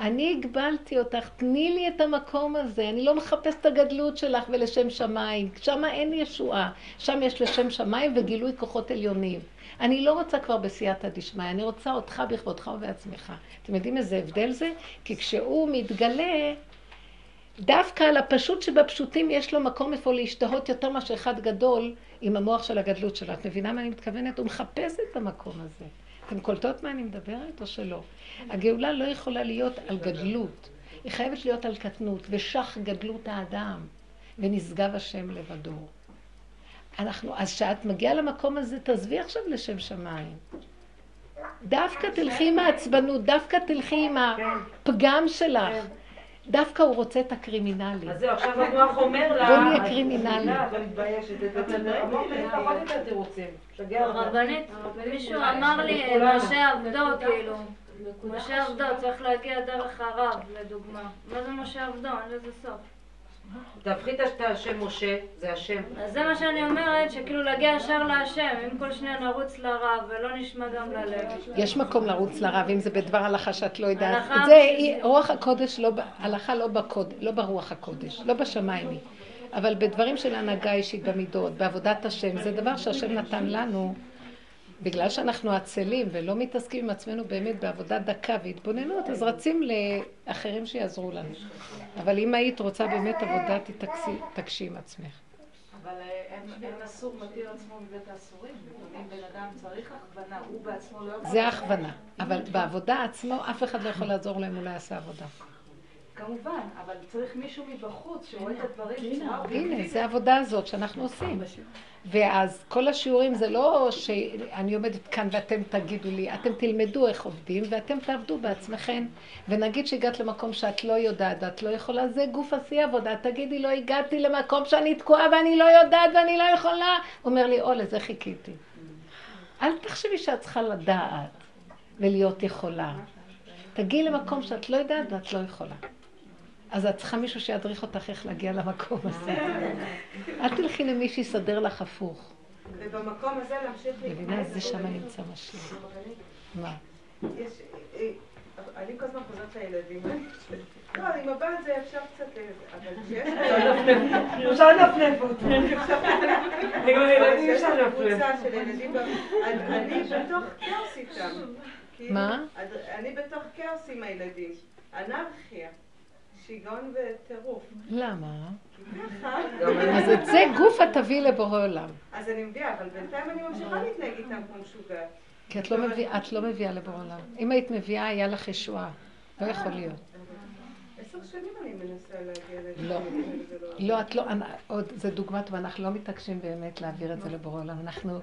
אני הגבלתי אותך, תני לי את המקום הזה, אני לא מחפש את הגדלות שלך ולשם שמיים, שם אין ישועה, שם יש לשם שמיים וגילוי כוחות עליונים. אני לא רוצה כבר בסייעתא דשמיא, אני רוצה אותך בכבודך ובעצמך. אתם יודעים איזה הבדל זה? כי כשהוא מתגלה, דווקא על הפשוט שבפשוטים יש לו מקום איפה להשתהות יותר מאשר אחד גדול עם המוח של הגדלות שלו. את מבינה מה אני מתכוונת? הוא מחפש את המקום הזה. אתם קולטות מה אני מדברת או שלא? הגאולה לא יכולה להיות על גדלות, היא חייבת להיות על קטנות, ושך גדלות האדם, ונשגב השם לבדו. אנחנו, אז כשאת מגיעה למקום הזה, תעזבי עכשיו לשם שמיים. דווקא תלכי עם העצבנות, דווקא תלכי עם הפגם שלך. דווקא הוא רוצה את הקרימינלי. אז זהו, עכשיו המוח אומר לה... בוא נהיה קרימינלי. הרבנית, מישהו אמר לי, משה עבדו, כאילו. משה עבדו, צריך להגיע דרך הרב, לדוגמה. מה זה משה עבדו? אין לזה סוף. תהפכי את השם משה, זה השם. אז זה מה שאני אומרת, שכאילו להגיע ישר להשם, אם כל שניה נרוץ לרב ולא נשמע גם ללב. יש מקום לרוץ לרב, אם זה בדבר הלכה שאת לא יודעת. זה. רוח הקודש, לא, הלכה לא, בקוד, לא ברוח הקודש, לא בשמיים היא. אבל בדברים של הנהגה אישית במידות, בעבודת השם, זה דבר שהשם נתן לנו, בגלל שאנחנו עצלים ולא מתעסקים עם עצמנו באמת בעבודה דקה והתבוננות, אז רצים לאחרים שיעזרו לנו. אבל אם היית רוצה באמת עבודה, תתעקשי תקשי עם עצמך. אבל אה, אין אין אסור מתיר עצמו מבית האסורים. לפעמים בן אדם צריך הכוונה, הוא בעצמו לא יכול... זה הכוונה. אבל בעבודה עצמו, אף אחד לא יכול לעזור לו אם הוא לא יעשה עבודה. כמובן, אבל צריך מישהו מבחוץ שרואה את הדברים בצורה הנה, אובייקטיבית. זה העבודה הזאת שאנחנו עושים. ואז כל השיעורים זה לא שאני עומדת כאן ואתם תגידו לי, אתם תלמדו איך עובדים ואתם תעבדו בעצמכם. ונגיד שהגעת למקום שאת לא יודעת ואת לא יכולה, זה גוף עשי עבודה. תגידי, לא הגעתי למקום שאני תקועה ואני לא יודעת ואני לא יכולה. הוא אומר לי, או, לזה חיכיתי. אל תחשבי שאת צריכה לדעת ולהיות יכולה. תגיעי למקום שאת לא יודעת ואת לא יכולה. אז את צריכה מישהו שידריך אותך איך להגיע למקום הזה. אל תלכי למי שיסדר לך הפוך. ובמקום הזה להמשיך מבינה? זה שם נמצא משיח. מה? יש, אה, אני כל הזמן חוזרת לילדים. לא, עם הבעל זה אפשר קצת... אה, אבל כשיש... אפשר לנפנף אותו. עם הילדים כשיש אפשר לנו לנפנף. קבוצה של ילדים, אני בתוך כאוס איתם. מה? אני בתוך כאוס עם הילדים. אנרכיה. שיגעון וטירוף. למה? אז את זה גופה תביא לבורא עולם. אז אני מביאה, אבל בינתיים אני ממשיכה להתנהג איתם כמו משוגעת. כי את לא מביאה, את לא מביאה לבורא עולם. אם היית מביאה, היה לך ישועה. לא יכול להיות. עשר שנים אני מנסה להגיע. לא. לא- לא, את לא, עוד, זה דוגמה טובה, אנחנו לא מתעקשים באמת להעביר את זה לבורא עולם. אנחנו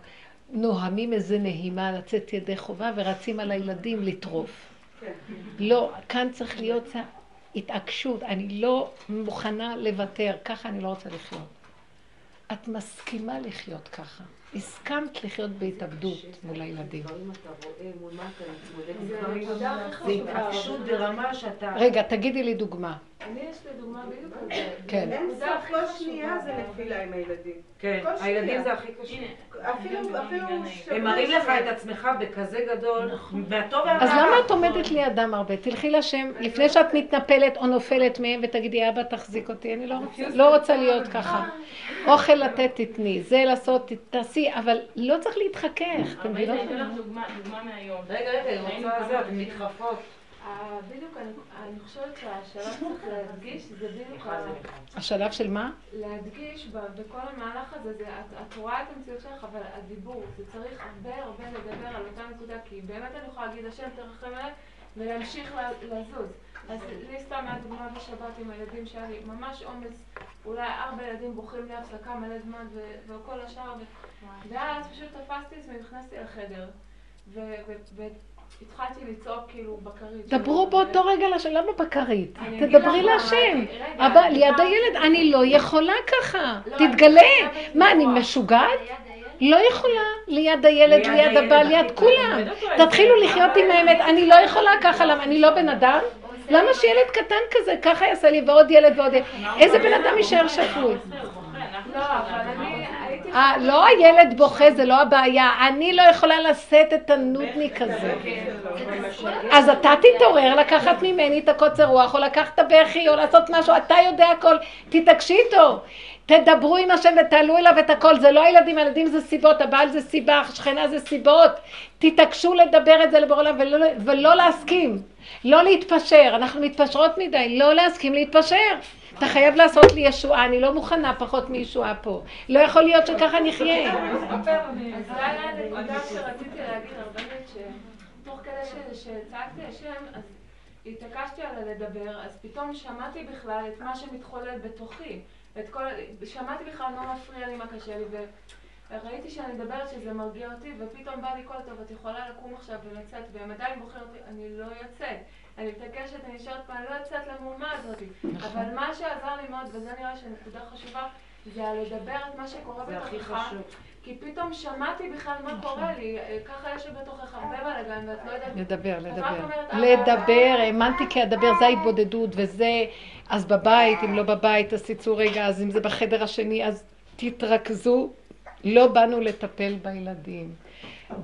נוהמים איזה נהימה לצאת ידי חובה ורצים על הילדים לטרוף. כן. לא, כאן צריך להיות התעקשות, אני לא מוכנה לוותר, ככה אני לא רוצה לחיות. את מסכימה לחיות ככה. הסכמת לחיות בהתאבדות מול הילדים. רגע, תגידי לי דוגמה. אני יש לי דוגמה בדיוק על זה. כן. אין סוף, הכי כל שנייה זה נפילה עם הילדים. כן. הילדים זה הכי קשה. אפילו, אפילו... הם מראים לך את עצמך בכזה גדול, והטוב והרע. אז למה את עומדת לידם הרבה? תלכי לשם, לפני שאת מתנפלת או נופלת מהם ותגידי, אבא תחזיק אותי, אני לא רוצה, לא רוצה להיות ככה. אוכל לתת תתני, זה לעשות, תעשי, אבל לא צריך להתחכך, אתם אבל מבינות? אני אתן לך דוגמה, דוגמה מהיום. רגע, רגע, היינו רוצה זה, אתן. נדחפות. אה, בדיוק, אני- אני חושבת שהשלב צריך להדגיש, זה בדיוק ה- השלב של מה? להדגיש בכל המהלך הזה, זה, את, את רואה את המציאות שלך, אבל הדיבור, זה צריך הרבה הרבה לדבר על אותה נקודה, כי באמת אני יכולה להגיד, השם תרחם עליי, ולהמשיך לזוז. אז לי סתם היה דוגמה בשבת עם הילדים שהיה לי ממש עומס, אולי ארבע ילדים בוכים לי הפסקה מלא זמן, וכל השאר, ואז פשוט תפסתי את עצמי, נכנסתי לחדר, והתחלתי לצעוק כאילו בכרית. דברו באותו רגע לשם, למה בכרית? תדברי להשם. אבל ליד הילד, אני לא יכולה ככה. לא, תתגלה. מה, אני. משוגעת? לא יכולה. ליד הילד, ליד הבעל, ליד. כולם. תתחילו לחיות עם האמת. אני לא יכולה ככה, למה? אני לא בן אדם? למה שילד קטן כזה ככה יעשה לי ועוד ילד ועוד ילד? איזה בן אדם יישאר שפוי? לא, אבל אני לא הילד בוכה, זה לא הבעיה. אני לא יכולה לשאת את הנודניק הזה. אז אתה תתעורר לקחת ממני את הקוצר רוח, או לקחת את הבכי, או לעשות משהו, אתה יודע הכל, תתעקשי איתו. תדברו עם השם ותעלו אליו את הכל, זה לא הילדים, הילדים זה סיבות, הבעל זה סיבה, השכנה זה סיבות. תתעקשו לדבר את זה לבורא עולם ולא, ולא להסכים, לא להתפשר, אנחנו מתפשרות מדי, לא להסכים להתפשר. אתה חייב לעשות לי ישועה, אני לא מוכנה פחות מישועה פה. לא יכול להיות שככה נחיה. אז זה היה הנקודה שרציתי להגיד, הרבנית, שתוך כדי שצעקתי השם, אז התעקשתי על הלדבר, אז פתאום שמעתי בכלל את מה שמתחולל בתוכי. כל, שמעתי בכלל מה מפריע לי, מה קשה לי, וראיתי שאני מדברת שזה מרגיע אותי, ופתאום בא לי קול טוב, את יכולה לקום עכשיו ולצאת, והם עדיין בוחרים אותי, אני לא יוצאת. אני מתעקשת, אני נשארת פה, אני לא יוצאת למהומה הזאת. אבל מה שעזר לי מאוד, וזה נראה שנקודה חשובה, זה על לדבר את מה שקורה בתוכך. כי פתאום שמעתי בכלל מה קורה לי, ככה יש בתוכך הרבה בלאגן ואת לא יודעת... לדבר, לדבר. אומרת, אה, לדבר, האמנתי כי אדבר, זה ההתבודדות, וזה, אז בבית, אם לא בבית, אז תצאו רגע, אז אם זה בחדר השני, אז תתרכזו. לא באנו לטפל בילדים.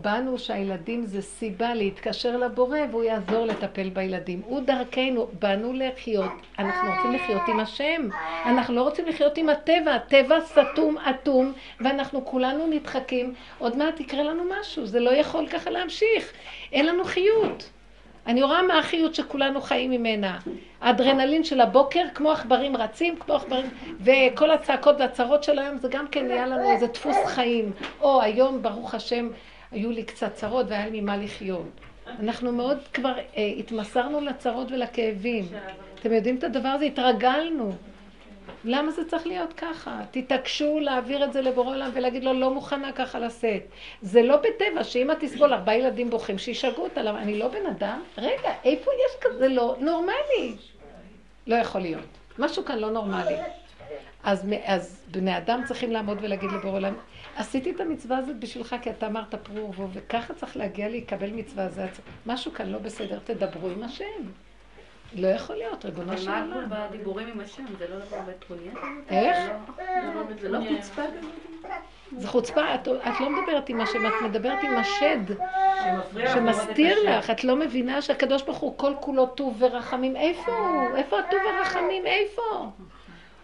באנו שהילדים זה סיבה להתקשר לבורא והוא יעזור לטפל בילדים. הוא דרכנו, באנו לחיות, אנחנו רוצים לחיות עם השם. אנחנו לא רוצים לחיות עם הטבע, הטבע סתום, אטום, ואנחנו כולנו נדחקים. עוד מעט יקרה לנו משהו, זה לא יכול ככה להמשיך. אין לנו חיות. אני רואה מה החיות שכולנו חיים ממנה. האדרנלין של הבוקר, כמו עכברים רצים, כמו עכברים, וכל הצעקות והצרות של היום, זה גם כן נהיה לנו איזה דפוס חיים. או היום, ברוך השם, היו לי קצת צרות והיה לי ממה לחיות. אנחנו מאוד כבר אה, התמסרנו לצרות ולכאבים. אתם יודעים את הדבר הזה? התרגלנו. למה זה צריך להיות ככה? תתעקשו להעביר את זה לבורא עולם ולהגיד לו, לא מוכנה ככה לשאת. זה לא בטבע, שאמא תסבול ארבעה ילדים בוכים, שישגעו אותה, למה? אני לא בן אדם? רגע, איפה יש כזה לא נורמלי? לא יכול להיות. משהו כאן לא נורמלי. אז, אז בני אדם צריכים לעמוד ולהגיד לבורא עולם, עשיתי את המצווה הזאת בשבילך כי אתה אמרת פרו ורבו, וככה צריך להגיע להיקבל מצווה הזאת. משהו כאן לא בסדר, תדברו עם השם. לא יכול להיות, ריבונו של אבל מה עולם. בדיבורים עם השם? זה לא דבר בטרוניה? איך? זה לא חוצפה כזאת? זה חוצפה, את, לא מדברת עם השם, את מדברת עם השד, שמסתיר לך, את לא מבינה שהקדוש ברוך הוא כל כולו טוב ורחמים, איפה הוא? איפה הטוב ורחמים? איפה?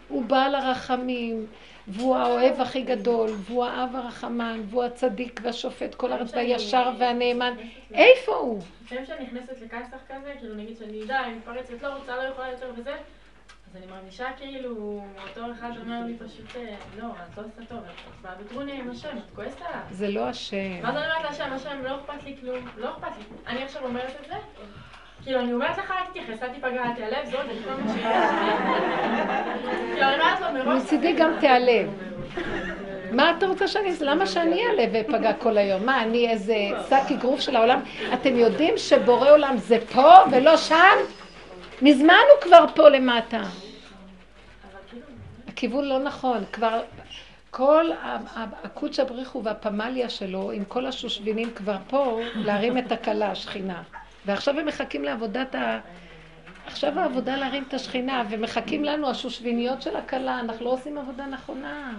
הוא בעל הרחמים, והוא האוהב הכי גדול, והוא האב הרחמן, והוא הצדיק והשופט כל הארץ והישר והנאמן, איפה הוא? לפעמים כשאני נכנסת לכסח כזה, כאילו נגיד שאני די, אני מתפרצת, לא רוצה, לא יכולה יותר וזה, אז אני מרגישה כאילו, אותו אחד אומר לי פשוט, אה, לא, את לא עושה טוב, את בטרוניה עם השם, את כועסת עליו. זה לא השם. ואז אני אומרת להשם, השם, לא אכפת לי כלום, לא אכפת לי. אני עכשיו אומרת את זה, כאילו, אני אומרת לך, אל תתייחס, אל תיפגע, אל תיעלב, זאת, זה כל מה שיש. כאילו, אני אומרת לו מראש... מצידי גם תיעלב. מה אתה רוצה שאני אעשה? למה שאני אעלה ואפגע כל היום? מה, אני איזה שק אגרוף של העולם? אתם יודעים שבורא עולם זה פה ולא שם? מזמן הוא כבר פה למטה. הכיוון לא נכון, כבר כל הקודש הבריחו והפמליה שלו עם כל השושבינים כבר פה להרים את הכלה, השכינה. ועכשיו הם מחכים לעבודת ה... עכשיו העבודה להרים את השכינה, ומחכים לנו השושביניות של הכלה, אנחנו לא עושים עבודה נכונה.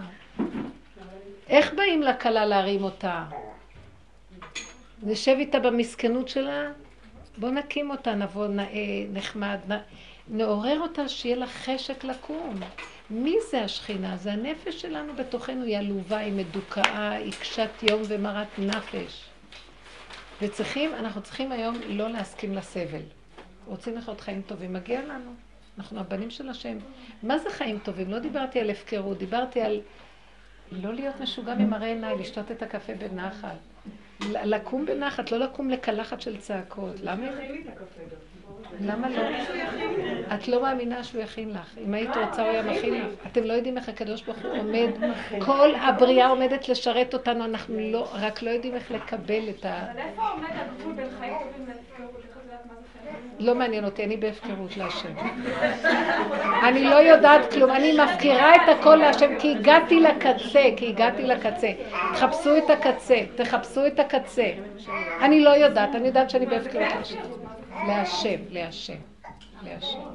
איך באים לכלה להרים אותה? נשב איתה במסכנות שלה? בוא נקים אותה, נבוא נאה, נחמד, נ... נעורר אותה שיהיה לה חשק לקום. מי זה השכינה? זה הנפש שלנו בתוכנו, היא עלובה, היא מדוכאה, היא קשת יום ומרת נפש. וצריכים, אנחנו צריכים היום לא להסכים לסבל. רוצים לחיות חיים טובים, מגיע לנו. אנחנו הבנים של השם. מה זה חיים טובים? לא דיברתי על הפקרות, דיברתי על לא להיות משוגע ממראה עיניי, לשתות את הקפה בנחת. לקום בנחת, לא לקום לקלחת של צעקות. למה? למה לא? את לא מאמינה שהוא יכין לך. אם היית רוצה הוא היה מכין לך. אתם לא יודעים איך הקדוש ברוך הוא עומד, כל הבריאה עומדת לשרת אותנו, אנחנו לא, רק לא יודעים איך לקבל את ה... אבל איפה עומד הגבול בין חיים טובים להפקרות? לא מעניין אותי, אני בהפקרות להשם. אני לא יודעת כלום, אני מפקירה את הכל להשם, כי הגעתי לקצה, כי הגעתי לקצה. תחפשו את הקצה, תחפשו את הקצה. אני לא יודעת, אני יודעת שאני בהפקרות להשם. להשם, להשם.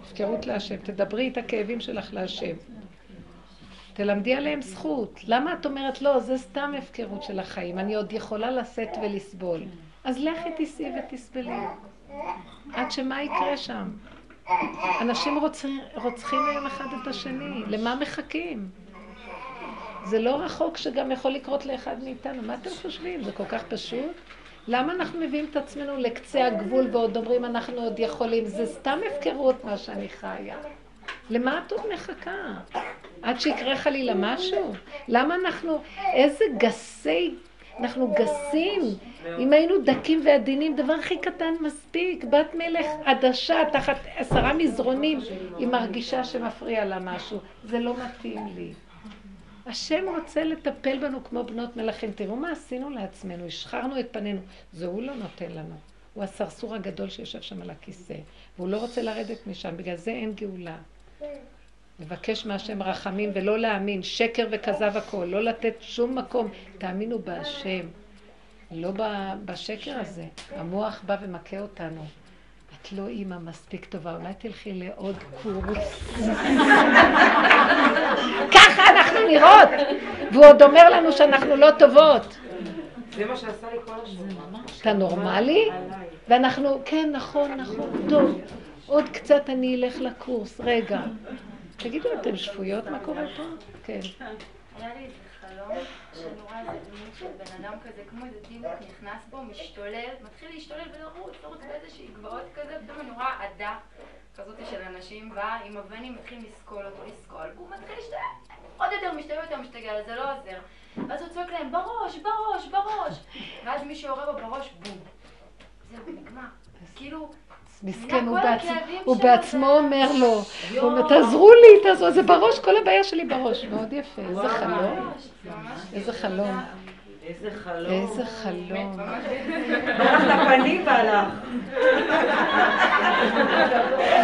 הפקרות להשם. תדברי את הכאבים שלך להשם. תלמדי עליהם זכות. למה את אומרת, לא, זה סתם הפקרות של החיים, אני עוד יכולה לשאת ולסבול. אז לכי תיסעי ותסבלי. עד שמה יקרה שם? אנשים רוצחים היום אחד את השני, למה מחכים? זה לא רחוק שגם יכול לקרות לאחד מאיתנו. מה אתם חושבים? זה כל כך פשוט? למה אנחנו מביאים את עצמנו לקצה הגבול ועוד אומרים אנחנו עוד יכולים? זה סתם הפקרות מה שאני חיה. למה את עוד מחכה? עד שיקרה חלילה משהו? למה אנחנו, איזה גסי, אנחנו גסים. אם היינו דקים ועדינים, דבר הכי קטן מספיק. בת מלך עדשה תחת עשרה מזרונים, היא מרגישה שמפריע לה משהו. זה לא מתאים לי. השם רוצה לטפל בנו כמו בנות מלכים. תראו מה עשינו לעצמנו, השחרנו את פנינו. זה הוא לא נותן לנו. הוא הסרסור הגדול שיושב שם על הכיסא, והוא לא רוצה לרדת משם, בגלל זה אין גאולה. לבקש מהשם רחמים ולא להאמין, שקר וכזב הכל, לא לתת שום מקום. תאמינו בהשם, לא בשקר הזה. המוח בא ומכה אותנו. את לא אימא מספיק טובה, אולי תלכי לעוד קורס. ככה אנחנו נראות! והוא עוד אומר לנו שאנחנו לא טובות. זה מה שעשה לי כל השבוע. אתה נורמלי? ואנחנו, כן, נכון, נכון, טוב. עוד קצת אני אלך לקורס, רגע. תגידו, אתן שפויות? מה קורה פה? כן. חלום, שאני רואה איזה דמות של בן אדם כזה, כמו איזה טיבוק נכנס בו, משתולל, מתחיל להשתולל ולרוץ, לרוץ באיזושהי גבעות כזה, פתאום אני רואה עדה כזאת של אנשים, באה עם אבנים, מתחיל לסקול אותו, לסקול, והוא מתחיל להשתולל, עוד יותר משתולל יותר משתגע, זה לא עוזר. ואז הוא צועק להם, בראש, בראש, בראש, ואז מי שיורה בו בראש, בום. זהו, נגמר. כאילו... מסכן, הוא, בעצ... הוא בעצמו אומר לו, הוא אומר, תעזרו לי, תעזרו, זה בראש, כל הבעיה שלי בראש. מאוד יפה, איזה חלום. איזה חלום. איזה חלום. איזה חלום. ברח לפנים והלך.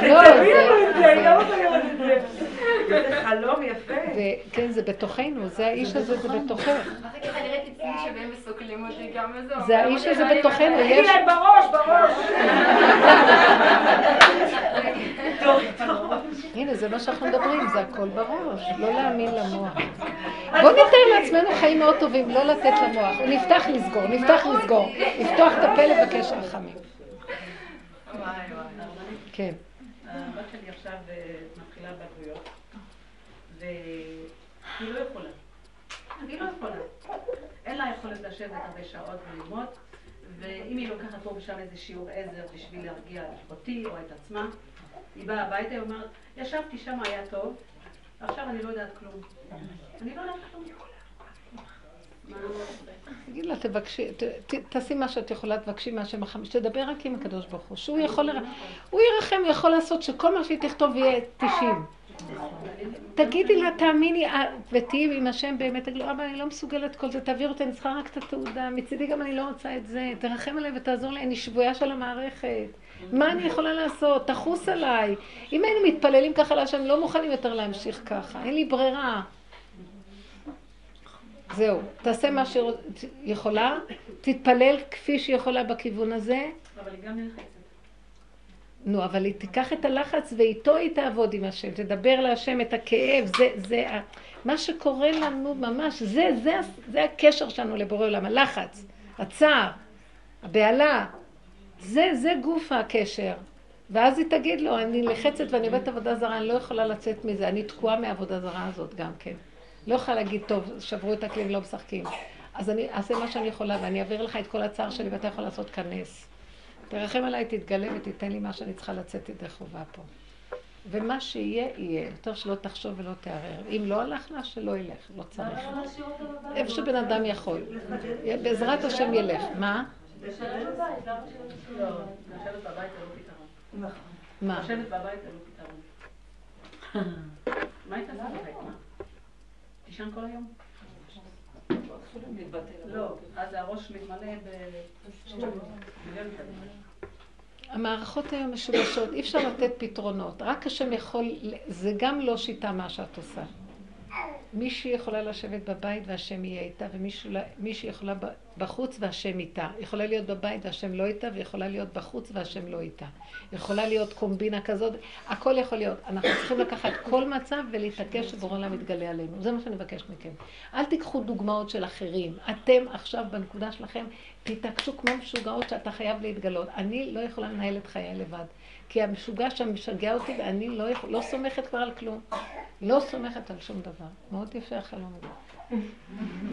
לא, תבינו את זה, אני לא רוצה לראות את זה. איזה חלום יפה. כן, זה בתוכנו, זה האיש הזה, זה בתוכך. אחר כך אני ראיתי צמי שבאים וסוקלים אותי גם וזהו. זה האיש הזה בתוכנו, תגידי יש... להם בראש, בראש. הנה, זה מה שאנחנו מדברים, זה הכל בראש, לא להאמין למוח. בוא נתאר לעצמנו חיים מאוד טובים, לא לתת למוח. הוא נפתח לסגור, נפתח לסגור. לפתוח את הפה לבקש רחמים. כן. הבת שלי עכשיו אה, מתחילה בגרויות, והיא לא יכולה. היא לא יכולה. אין לה יכולת לשבת הרבה שעות וללמוד, ואם היא לוקחת פה ושם איזה שיעור עזר בשביל להרגיע אותי או את עצמה, היא באה הביתה, היא אומרת, ישבתי שם, היה טוב, עכשיו אני לא יודעת כלום. אני לא יודעת כלום. תגיד לה, תבקשי, תעשי מה שאת יכולה, תבקשי מהשם החמיש, תדבר רק עם הקדוש ברוך הוא, שהוא יכול, הוא ירחם, הוא יכול לעשות שכל מה שהיא תכתוב יהיה 90. תגידי לה, תאמיני, אה, ותהיי עם השם באמת, תגידי לו, אבא, אני לא מסוגלת כל זה, תעביר אותי, אני צריכה רק את התעודה, מצידי גם אני לא רוצה את זה, תרחם עליי ותעזור לי, אני שבויה של המערכת. מה אני יכולה לעשות? תחוס עליי. אם היינו מתפללים ככה להשם, לא מוכנים יותר להמשיך ככה, אין לי ברירה. זהו, תעשה מה שיכולה, תתפלל כפי שיכולה בכיוון הזה. אבל היא גם נלחצת. נו, אבל היא תיקח את הלחץ ואיתו היא תעבוד עם השם, תדבר להשם את הכאב, זה, זה, מה שקורה לנו ממש, זה, זה, זה הקשר שלנו לבורא עולם, הלחץ, הצער, הבהלה, זה, זה גוף הקשר. ואז היא תגיד לו, אני לחצת ואני עובדת עבודה זרה, אני לא יכולה לצאת מזה, אני תקועה מהעבודה זרה הזאת גם כן. לא יכולה להגיד, טוב, שברו את הכלים, לא משחקים. אז אני אעשה מה שאני יכולה ואני אעביר לך את כל הצער שלי ואתה יכול לעשות כאן נס. תרחם עליי, תתגלה ותיתן לי מה שאני צריכה לצאת ידי חובה פה. ומה שיהיה, יהיה. יותר שלא תחשוב ולא תערער. אם לא הלך לה, שלא ילך, לא צריך. איפה שבן אדם יכול. בעזרת השם ילך. מה? לשבת בבית, לא, לשבת בבית זה לא פתרון. מה? לשבת בבית זה לא פתרון. מה היית עושה בבית? מה? תישן כל היום? לא. המערכות היום משובשות, אי אפשר לתת פתרונות. רק השם יכול, זה גם לא שיטה מה שאת עושה. מישהי יכולה לשבת בבית והשם יהיה איתה, ומישהי יכולה בחוץ והשם איתה. יכולה להיות בבית והשם לא איתה, ויכולה להיות בחוץ והשם לא איתה. יכולה להיות קומבינה כזאת, הכל יכול להיות. אנחנו צריכים לקחת כל מצב ולהתעקש שבורא עולם יתגלה עלינו. זה מה שאני מבקש מכם. אל תיקחו דוגמאות של אחרים. אתם עכשיו בנקודה שלכם, תתעקשו כמו משוגעות שאתה חייב להתגלות. אני לא יכולה לנהל את חיי לבד. כי המשוגע שם משגע אותי ואני לא, לא סומכת כבר על כלום. לא סומכת על שום דבר. מאוד יפה החלום הזה.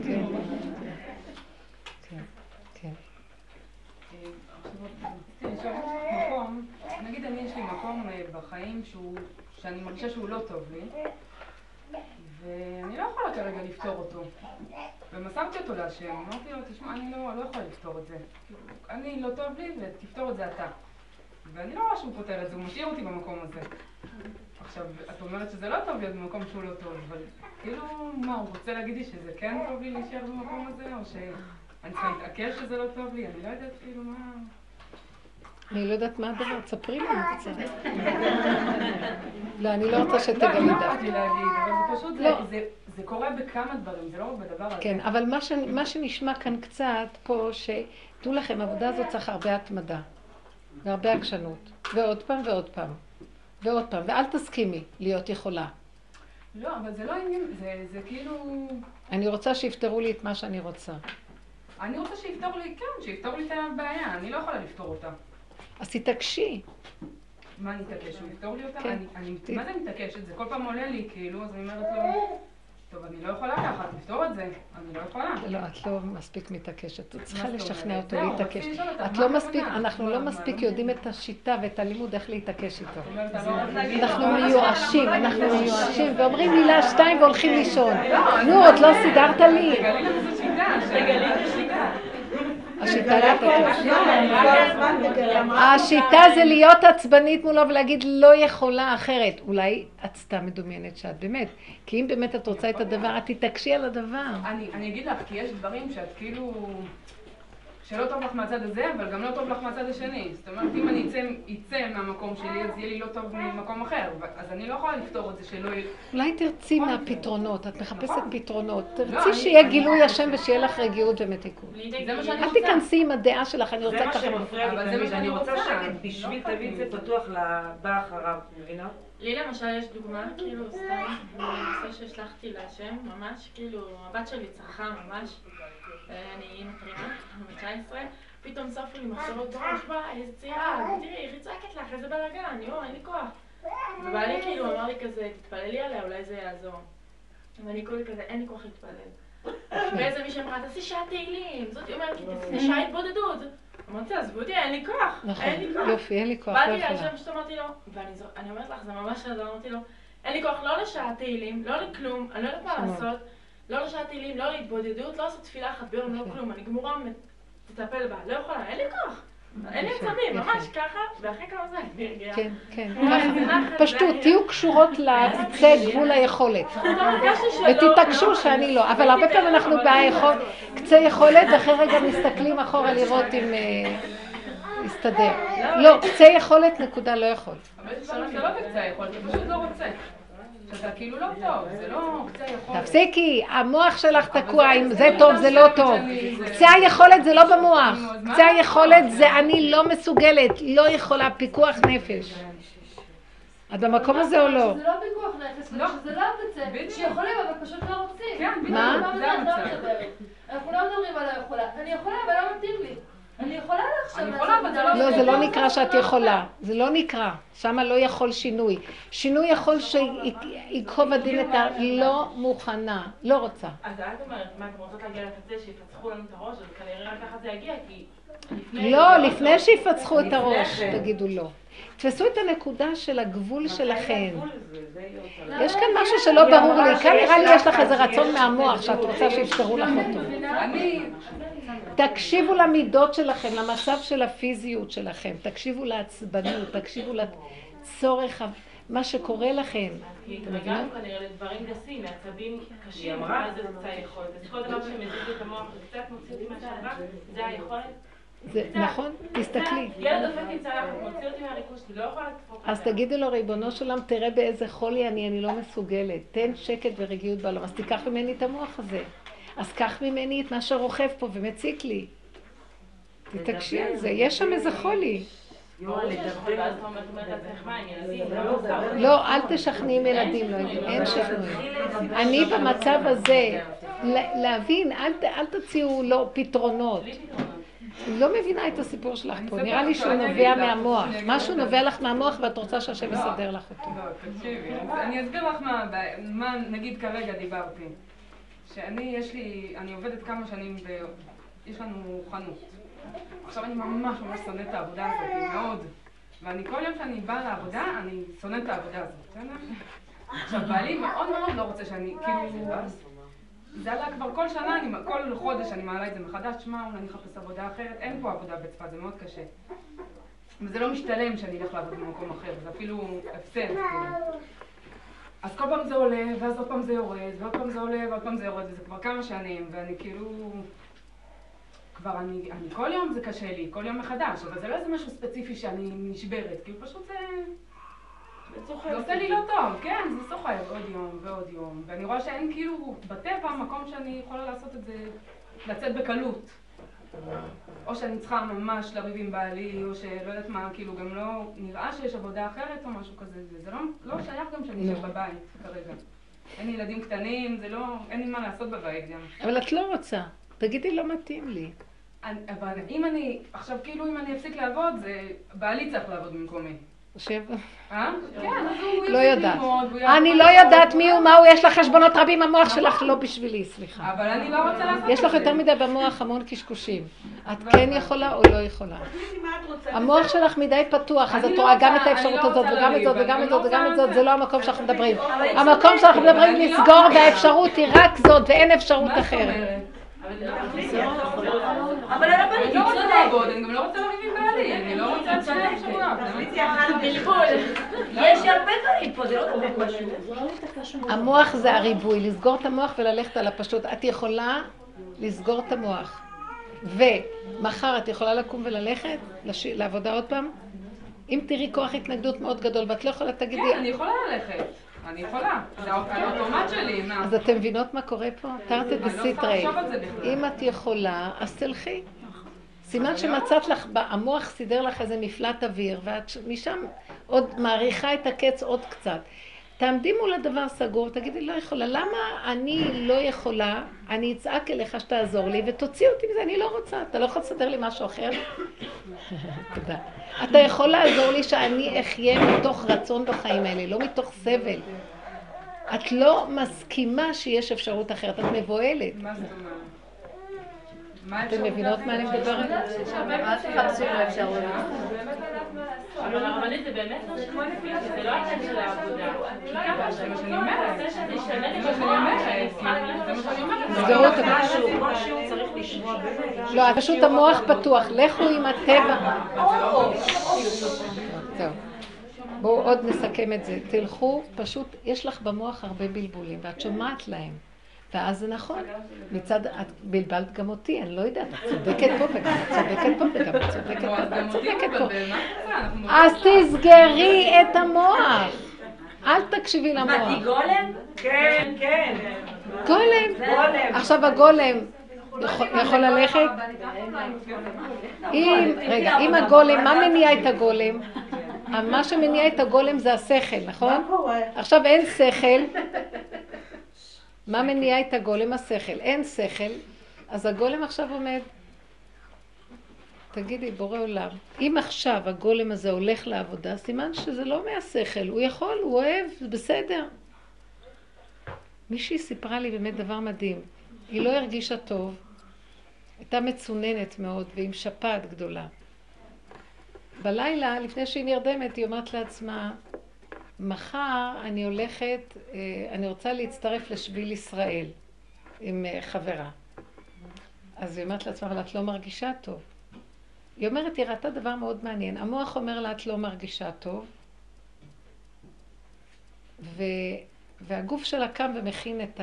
כן. כן. נגיד אני יש לי מקום אה, בחיים שאני מרגישה שהוא לא טוב לי ואני לא יכולה כרגע לפתור אותו ומסרתי אותו להשם, אמרתי לו, תשמע, אני לא, לא יכולה לפתור את זה אני לא טוב לי ותפתור את זה אתה ואני לא רואה שהוא פותר את זה, הוא משאיר אותי במקום הזה עכשיו, את אומרת שזה לא טוב להיות במקום שהוא לא טוב, אבל כאילו, מה, הוא רוצה להגיד לי שזה כן טוב לי להישאר במקום הזה, או שאני צריכה להתעקש שזה לא טוב לי? אני לא יודעת כאילו מה... אני לא יודעת מה הדבר, תספרי לנו קצת. לא, אני לא רוצה לא, דווקא. לא לי להגיד, אבל זה לא. זה קורה בכמה דברים, זה לא רק בדבר הזה. כן, אבל מה שנשמע כאן קצת פה, שתדעו לכם, העבודה הזאת צריך הרבה התמדה, והרבה עקשנות, ועוד פעם ועוד פעם. ועוד פעם, ואל תסכימי להיות יכולה. לא, אבל זה לא עניין, זה, זה כאילו... אני רוצה שיפתרו לי את מה שאני רוצה. אני רוצה שיפתור לי, כן, שיפתור לי את הבעיה, אני לא יכולה לפתור אותה. אז תתעקשי. מה אני אתעקש? הוא יפתור לי אותה? כן. אני, אני, מה זה מתעקשת? זה כל פעם עולה לי, כאילו, אז אני אומרת לו... טוב, אני לא יכולה ככה, תפתור את זה. אני לא יכולה. לא, את לא מספיק מתעקשת. את צריכה לשכנע אותו להתעקש. את לא מספיק, אנחנו לא מספיק יודעים את השיטה ואת הלימוד איך להתעקש איתו. אנחנו מיואשים, אנחנו מיואשים, ואומרים מילה שתיים והולכים לישון. נו, עוד לא סידרת לי. השיטה השיטה זה להיות עצבנית מולו ולהגיד לא יכולה אחרת. אולי את סתם מדומיינת שאת באמת. כי אם באמת את רוצה את הדבר, את תתעקשי על הדבר. אני אגיד לך, כי יש דברים שאת כאילו... שלא טוב לך מהצד הזה, אבל גם לא טוב לך מהצד השני. זאת אומרת, אם אני אצא, אצא מהמקום שלי, אז יהיה לי לא טוב ממקום אחר. אז אני לא יכולה לפתור את זה שלא יהיה... אולי תרצי מהפתרונות, את מחפשת נכון. פתרונות. לא, תרצי שיהיה אני- גילוי השם ושיהיה לך רגיעות ומתיקות. זה מה שאני אל. תיכנסי עם הדעה שלך, אני זה רוצה מה ככה. שמפריע אבל לי זה מה תמיד, שאני אני רוצה רוצה. שקט בשביל תמיד זה פתוח לבא אחריו, מבינה? לי למשל יש דוגמה, כאילו סתם, בנושא שהשלחתי להשם, ממש, כאילו, הבת שלי צרחה ממש, אני מתרימה, בת 19, פתאום צפו לי מחשבות בראש, וואי, איזה צעירה, תראי, היא צועקת לך, איזה בלאגן, יואו, אין לי כוח. ובעלי כאילו אמר לי כזה, תתפללי עליה, אולי זה יעזור. ואני כולי כזה, אין לי כוח להתפלל. ואיזה מישהי אמרה, תעשי שעת תהילים, זאתי אומרת לי, תעשי שעה התבודדות. אמרתי, עזבו אותי, אין לי כוח, נכון, אין לי כוח. יופי, אין לי כוח, לא באתי יכולה. להשם פשוט אמרתי לו, ואני אומרת לך, זה ממש עזר, אמרתי לו, אין לי כוח לא לשעת תהילים, לא לכלום, אני לא יודעת מה. לעשות, לא לשעת תהילים, לא להתבודדות, לא לעשות תפילה אחת ביום, לא. כלום, אני גמורה, תטפל בה, לא יכולה, אין לי כוח. אין לי יפה. ממש ככה, ואחרי כמה זמן אני הרגיעה. כן, כן. זה פשטות, זה- תהיו קשורות לקצה גבול היכולת. ותתעקשו שאני לא, אבל הרבה פעמים אנחנו ביכול, קצה יכולת, ואחרי רגע מסתכלים אחורה לראות אם אה, יסתדר. לא, קצה יכולת, נקודה, לא יכול. אבל יש דברים שאתה לא בקצה היכולת, אתה פשוט לא רוצה. כאילו לא טוב, זה לא קצה היכולת. תפסיקי, המוח שלך תקוע עם זה טוב, זה לא טוב. קצה היכולת זה לא במוח. קצה היכולת זה אני לא מסוגלת, לא יכולה, פיקוח נפש. את במקום הזה או לא? שזה לא פיקוח נפש, לא. שזה לא בדיוק. שיכולים אבל פשוט לא רוצים. כן, מה? זה לא. אנחנו לא מדברים על היכולה. אני יכולה אבל לא מתאים לי. אני יכולה עכשיו אני יכולה, אבל זה לא- לא, זה לא נקרא שאת יכולה. זה לא נקרא. שמה לא יכול שינוי. שינוי יכול שייקוב הדין את ה... לא מוכנה. לא רוצה. אז את אומרת, מה, אתם רוצות להגיע לקצה, שיפצחו לנו את הראש, אז כנראה רק ככה זה יגיע, כי... לא, לפני שיפצחו את הראש, כן. תגידו לא. תפסו את הנקודה של הגבול שלכם. יש כאן משהו שלא ברור לי. כאן נראה לי יש לך איזה רצון מהמוח שאת רוצה שיפתרו לך אותו. תקשיבו למידות שלכם, למצב של הפיזיות שלכם, תקשיבו לעצבנות, תקשיבו לצורך, מה שקורה לכם. כי אתם מבינים? התרגלנו כנראה לדברים גסים, מעצבים קשים, היא אמרה. ואז זה קצת היכולת. אז כל דבר שמזיז את המוח וקצת מוציא אותי מהשלווה, זה היכולת. זה נכון? תסתכלי. ילד דופק עם צלחת, מוציא אותי מהריכוז לא יכולה לדפוק אז. תגידי לו, ריבונו של עולם, תראה באיזה חולי אני, אני לא מסוגלת. תן שקט ורגיעות בעולם. אז תיקח ממני את המוח הזה. אז קח ממני את מה שרוכב פה ומציק לי. תתעקשי על זה, יש שם איזה חולי. לא. לא, אל תשכנעי עם ילדים, לא, אין שכנועים. אני במצב הזה, להבין, אל תציעו לו פתרונות. אני לא מבינה את הסיפור שלך פה, נראה לי שהוא נובע מהמוח. משהו. נובע לך מהמוח ואת רוצה שהשם יסדר לך אותו. לא, תקשיבי, אני אסביר לך מה נגיד כרגע דיברתי. שאני, יש לי, אני עובדת כמה שנים ב... יש לנו חנות. עכשיו אני ממש ממש שונאת את העבודה הזאת, מאוד. ואני כל יום שאני באה לעבודה, אני שונאת את העבודה הזאת, בסדר? עכשיו, בעלי מאוד מאוד לא רוצה שאני, כאילו... זה עלה כבר כל שנה, אני, כל חודש אני מעלה את זה מחדש, שמע, אולי אני אחפש עבודה אחרת, אין פה עבודה בצפת, זה מאוד קשה. וזה לא משתלם שאני אלך לעבוד במקום אחר, זה אפילו הפסד, כאילו. אז כל פעם זה עולה, ואז עוד פעם זה יורד, ועוד פעם זה עולה, ועוד פעם זה יורד, וזה כבר כמה שנים, ואני כאילו... כבר אני, אני כל יום זה קשה לי, כל יום מחדש, אבל זה לא איזה משהו ספציפי שאני נשברת, כאילו פשוט זה... זה עושה לי לא טוב, כן, זה סוחב עוד יום ועוד יום, ואני רואה שאין כאילו בטבע מקום שאני יכולה לעשות את זה, לצאת בקלות. או שאני צריכה ממש לריב עם בעלי, או שלא יודעת מה, כאילו גם לא נראה שיש עבודה אחרת או משהו כזה, זה, לא, לא שייך גם שאני אשב בבית כרגע. אין לי ילדים קטנים, זה לא, אין לי מה לעשות בבית גם. אבל את לא רוצה. תגידי, לא מתאים לי. אני, אבל אם אני, עכשיו כאילו אם אני אפסיק לעבוד, זה בעלי צריך לעבוד במקומי. יושב... אה? כן, לא יודעת. אני לא יודעת מי הוא, מה הוא, יש לך חשבונות רבים, המוח שלך לא בשבילי, סליחה. אבל אני לא רוצה לעשות את זה. יש לך יותר מדי במוח המון קשקושים. את כן יכולה או לא יכולה. את. המוח שלך מדי פתוח, אז את לא רואה רוצה- גם את האפשרות לא הזאת וגם את זאת וגם את לא זאת וגם את זאת, זה. זה לא המקום שאנחנו מדברים. המקום שאנחנו מדברים לא לסגור. והאפשרות היא רק זאת ואין אפשרות אחרת. אבל הרבנית, אני לא רוצה לעבוד, אני גם לא רוצה לריב יש הרבה דברים פה, זה לא כל כך פשוט. המוח זה הריבוי, לסגור את המוח וללכת על הפשוט. את יכולה לסגור את המוח. ומחר את יכולה לקום וללכת. לעבודה עוד פעם? אם תראי כוח התנגדות מאוד גדול ואת לא יכולה, תגידי... כן, אני יכולה ללכת. אני יכולה. זה האוטומט שלי, מה? אז אתם מבינות מה קורה פה? תרתי לא דסיטרי. על זה בכלל. אם את יכולה, אז תלכי. סימן שמצאת לך, המוח סידר לך איזה מפלט אוויר, ואת משם עוד מעריכה את הקץ עוד קצת. תעמדי מול הדבר סגור, תגידי, לא יכולה. למה אני לא יכולה? אני אצעק אליך שתעזור לי, ותוציא אותי מזה, אני לא רוצה. אתה לא יכול לסדר לי משהו אחר? תודה. אתה יכול לעזור לי שאני אחיה מתוך רצון בחיים האלה, לא מתוך סבל. את לא מסכימה שיש אפשרות אחרת, את מבוהלת. מה זאת אומרת? אתם מבינות מה אני מדברת? אף אחד פסיק לא אבל הרבנית זה באמת לא שכמו נפילה, זה לא העניין של העבודה. כי שאני אומרת, זה שזה ישנה לי לא, פשוט המוח פתוח, לכו עם הטבע. בואו עוד נסכם את זה. תלכו, פשוט יש לך במוח הרבה בלבולים, ואת שומעת להם. ואז זה נכון. מצד, את בלבלת גם אותי, אני לא יודעת, את צודקת פה וגם את צודקת פה וגם את צודקת פה אותי הוא צודקת פה. מה את אז תסגרי את המוח. אל תקשיבי מה, למוח. תהי גולם? כן, כן. גולם. עכשיו הגולם יכול יכול ללכת? אם, רגע, אם הגולם, מה מניע את הגולם? מה שמניע את הגולם זה השכל, נכון? עכשיו אין שכל. מה מניע את הגולם? השכל. אין שכל, אז הגולם עכשיו עומד. תגידי, בורא עולם, אם עכשיו הגולם הזה הולך לעבודה, סימן שזה לא מהשכל, הוא יכול, הוא אוהב, זה בסדר. מישהי סיפרה לי באמת דבר מדהים. היא לא הרגישה טוב, הייתה מצוננת מאוד ועם שפעת גדולה. בלילה, לפני שהיא נרדמת, היא אומרת לעצמה, מחר אני הולכת, אה, אני רוצה להצטרף לשביל ישראל עם אה, חברה. אז היא אומרת לעצמה, אבל את לא מרגישה טוב. היא אומרת, היא ראתה דבר מאוד מעניין. המוח אומר לה, את לא מרגישה טוב, ו... והגוף שלה קם ומכין את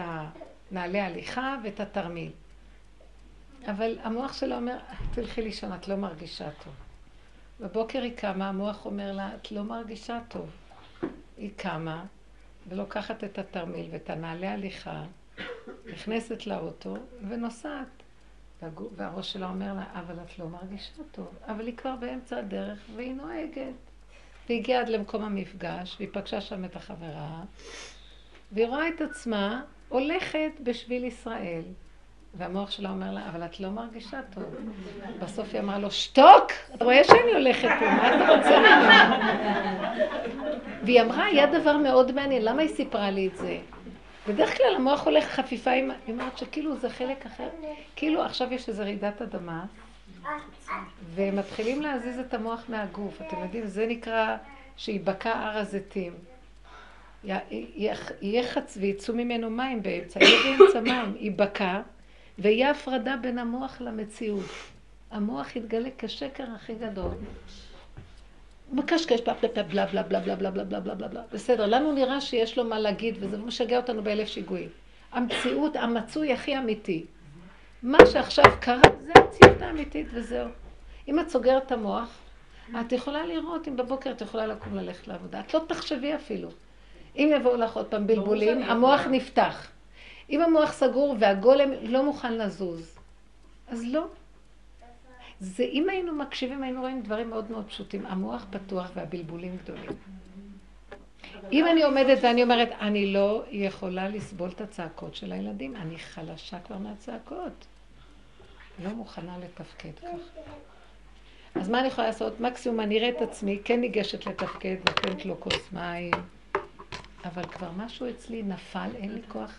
נעלי ההליכה ואת התרמיל. אבל המוח שלה אומר, תלכי לישון, את לא מרגישה טוב. בבוקר היא קמה, המוח אומר לה, את לא מרגישה טוב. היא קמה ולוקחת את התרמיל ואת הנעלי ההליכה, נכנסת לאוטו ונוסעת. והראש שלה אומר לה, אבל את לא מרגישה טוב. אבל היא כבר באמצע הדרך והיא נוהגת. והיא הגיעה עד למקום המפגש, והיא פגשה שם את החברה, והיא רואה את עצמה הולכת בשביל ישראל. והמוח שלה אומר לה, אבל את לא מרגישה טוב. בסוף היא אמרה לו, שתוק! אתה רואה שאני הולכת פה, מה אתה רוצה ממני? והיא אמרה, היה דבר מאוד מעניין, למה היא סיפרה לי את זה? בדרך כלל המוח הולך חפיפה עם... היא אומרת שכאילו זה חלק אחר. כאילו עכשיו יש איזו רעידת אדמה, ומתחילים להזיז את המוח מהגוף. אתם יודעים, זה נקרא שייבקע הר הזיתים. י- י- יהיה חץ ויצאו ממנו מים באמצע, יהיה באמצע מים, ייבקע, ויהיה הפרדה בין המוח למציאות. המוח יתגלה כשקר הכי גדול. מקשקש, בלה בלה בלה בלה בלה בלה בלה בלה בלה בלה בלה בלה. בסדר, לנו נראה שיש לו מה להגיד, וזה משגע אותנו באלף שיגועים. המציאות, המצוי הכי אמיתי. מה שעכשיו קרה, זה המציאות האמיתית וזהו. אם את סוגרת את המוח, את יכולה לראות אם בבוקר את יכולה לקום ללכת לעבודה. את לא תחשבי אפילו. אם יבואו לך עוד פעם בלבולים, המוח נפתח. אם המוח סגור והגולם לא מוכן לזוז, אז לא. זה אם היינו מקשיבים, היינו רואים דברים מאוד מאוד פשוטים. המוח פתוח והבלבולים גדולים. אם אני עומדת ואני אומרת, אני לא יכולה לסבול את הצעקות של הילדים, אני חלשה כבר מהצעקות. לא מוכנה לתפקד ככה. אז מה אני יכולה לעשות? מקסימום אני אראה את עצמי, כן ניגשת לתפקד, נותנת לו כוס מים, אבל כבר משהו אצלי נפל, אין לי כוח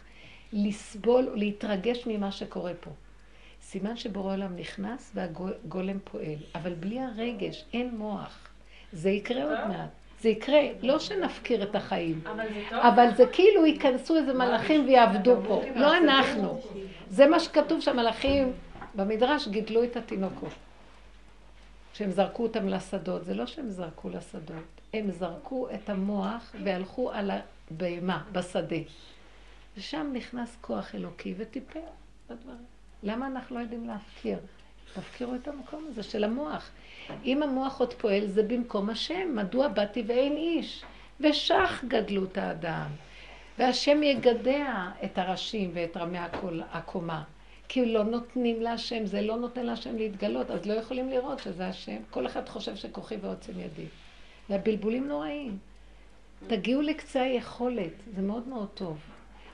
לסבול או להתרגש ממה שקורה פה. סימן שבורא עולם נכנס והגולם פועל, אבל בלי הרגש, אין מוח. זה יקרה עוד מעט. זה יקרה, לא שנפקיר את החיים, אבל זה טוב. אבל זה כאילו ייכנסו איזה מלאכים ויעבדו פה, לא אנחנו. זה מה שכתוב שהמלאכים במדרש גידלו את התינוקות. שהם זרקו אותם לשדות, זה לא שהם זרקו לשדות, הם זרקו את המוח והלכו על הבהמה בשדה. ושם נכנס כוח אלוקי וטיפל בדברים. למה אנחנו לא יודעים להפקיר? תפקירו את המקום הזה של המוח. אם המוח עוד פועל, זה במקום השם. מדוע באתי ואין איש? ושך גדלות האדם. והשם יגדע את הראשים ואת רמי הקומה. כי לא נותנים להשם, זה לא נותן להשם להתגלות, אז לא יכולים לראות שזה השם. כל אחד חושב שכוחי ועוצם ידי. והבלבולים נוראים. תגיעו לקצה היכולת, זה מאוד מאוד טוב.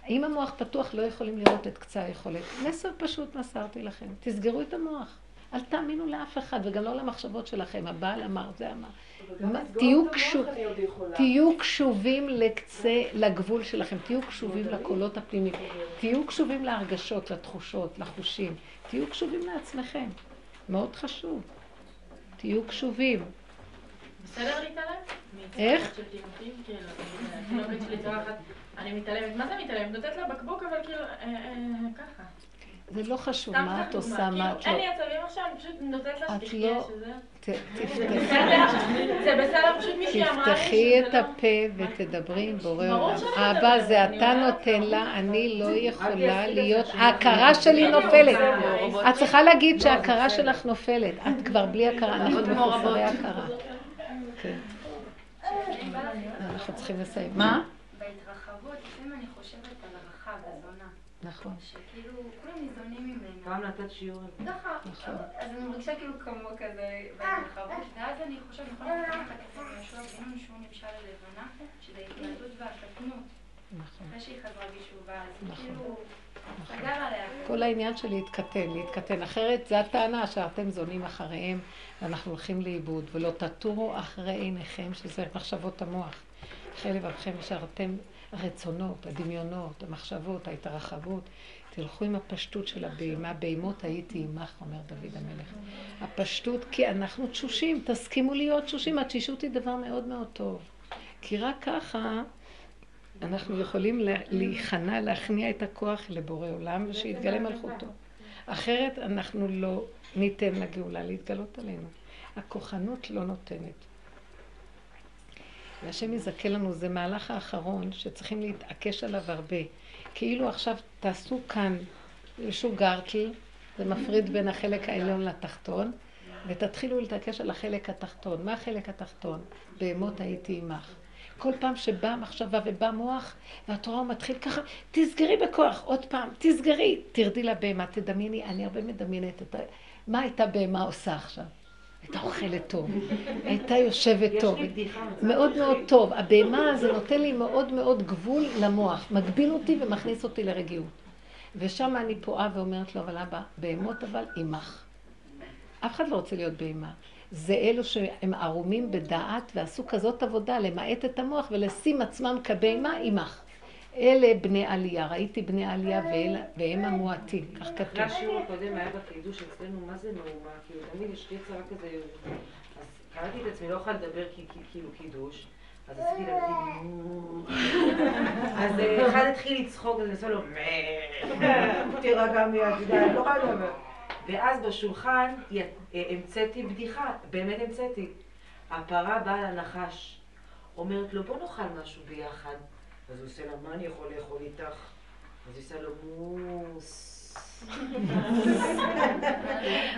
אם המוח פתוח לא יכולים לראות את קצה היכולת. מסר פשוט מסרתי לכם, תסגרו את המוח. אל תאמינו לאף אחד, וגם לא למחשבות שלכם. הבעל אמר, זה אמר. תהיו, קשוב, תהיו קשובים לקצה, לגבול שלכם, תהיו קשובים לקולות הפנימיים, תהיו קשובים להרגשות, לתחושות, לחושים, תהיו קשובים לעצמכם. מאוד חשוב. תהיו קשובים. בסדר להתעלם? איך? אני מתעלמת, מה זה מתעלמת? נותנת לה בקבוק, אבל כאילו, אה, אה, ככה. זה לא חשוב מה את עושה, מה את לא. אין לי עצבים עכשיו, אני פשוט נותנת לה שתחיה לא- שזה... תפתחי. זה בסדר, פשוט מישהי אמרה לי תפתחי את לא- הפה ותדברי עם בורא עולם. אבא, זה אתה נותן לה, אני לא יכולה להיות... ההכרה שלי נופלת. את צריכה להגיד שההכרה שלך נופלת. את כבר בלי הכרה, אנחנו מחוסרי הכרה. אנחנו צריכים לסיים. מה? בהתרחבות, לפעמים אני חושבת על הרחב, הזונה. נכון. שכאילו, כולם ניזונים ממנו. פעם נתת שיעורים. ככה, אז אני מרגישה כאילו כמו כזה בהתרחבות, ואז אני חושבת, נכון, אני יכולה לקחת את יהושע בן שהוא נמשל ללבנה, שזה התנהגות והקטנות. נכון. אחרי שהיא חזרה בתשובה, אז נכון. כאילו... כל העניין של להתקטן, להתקטן. אחרת זו הטענה שאתם זונים אחריהם ואנחנו הולכים לאיבוד, ולא תטורו אחרי עיניכם, שזה מחשבות המוח. אחרי לבבכם שאתם הרצונות, הדמיונות, המחשבות, ההתרחבות. תלכו עם הפשטות של הבהמה, בהמות הייתי עמך, אומר דוד המלך. הפשטות, כי אנחנו תשושים, תסכימו להיות תשושים, התשישות היא דבר מאוד מאוד טוב. כי רק ככה אנחנו יכולים להיכנע, להכניע את הכוח לבורא עולם ושיתגלה מלכותו. אחרת אנחנו לא ניתן לגאולה להתגלות עלינו. הכוחנות לא נותנת. והשם יזכה לנו, זה מהלך האחרון שצריכים להתעקש עליו הרבה. כאילו עכשיו תעשו כאן איזשהו גרטל, זה מפריד בין החלק העליון לתחתון, ותתחילו להתעקש על החלק התחתון. מה החלק התחתון? בהמות הייתי עמך. כל פעם שבאה מחשבה ובא מוח, והתורה הוא מתחיל ככה, תסגרי בכוח, עוד פעם, תסגרי, תרדי לבהמה, תדמייני, אני הרבה מדמיינת את ה... מה הייתה בהמה עושה עכשיו? הייתה אוכלת טוב, הייתה יושבת טוב, מאוד מאוד טוב. הבהמה זה נותן לי מאוד מאוד גבול למוח, מגביל אותי ומכניס אותי לרגיעות. ושם אני פועה ואומרת לו, אבל אבא, בהמות אבל עמך. אף אחד לא רוצה להיות בהמה. זה אלו שהם ערומים בדעת ועשו כזאת עבודה למעט את המוח ולשים עצמם כבהמה עמך. אלה בני עלייה, ראיתי בני עלייה והם המועטים, כך כתוב. השיעור הקודם היה בקידוש אצלנו, מה זה נאומה? כאילו תמיד יש לי צרה כזה, אז קראתי את עצמי, לא יכולה לדבר כאילו קידוש. אז עשיתי לילדים, אז אה, אחד התחיל לצחוק, אז אני עושה לו, תירגע מיד, לא יכולה לדבר. ואז בשולחן אה, המצאתי בדיחה, באמת המצאתי. הפרה באה לנחש, אומרת לו, בוא נאכל משהו ביחד. אז הוא עושה לה, מה אני יכול לאכול איתך? אז היא עושה לו מוס.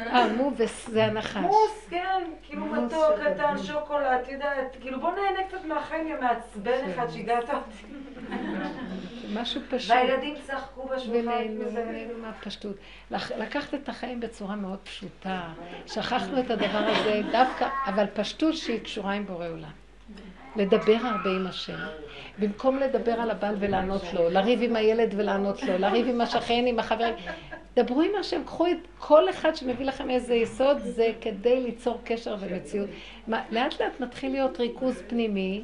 אה, מובס זה הנחש. מוס, כן, כאילו מתוק קטן, שוקולד, את יודעת, כאילו בוא נהנה קצת מהחיים, יא מעצבן אחד שהגעת אותי. משהו פשוט. והילדים צחקו בשולחן. ונהנו מהפשטות. לקחת את החיים בצורה מאוד פשוטה. שכחנו את הדבר הזה דווקא, אבל פשטות שהיא קשורה עם בורא עולם. לדבר הרבה עם השם. במקום לדבר על הבעל ולענות לו, לריב עם הילד ולענות לו, לריב עם השכן, עם החברים, דברו עם השם, קחו את כל אחד שמביא לכם איזה יסוד, זה כדי ליצור קשר ומציאות. לאט לאט מתחיל להיות ריכוז פנימי,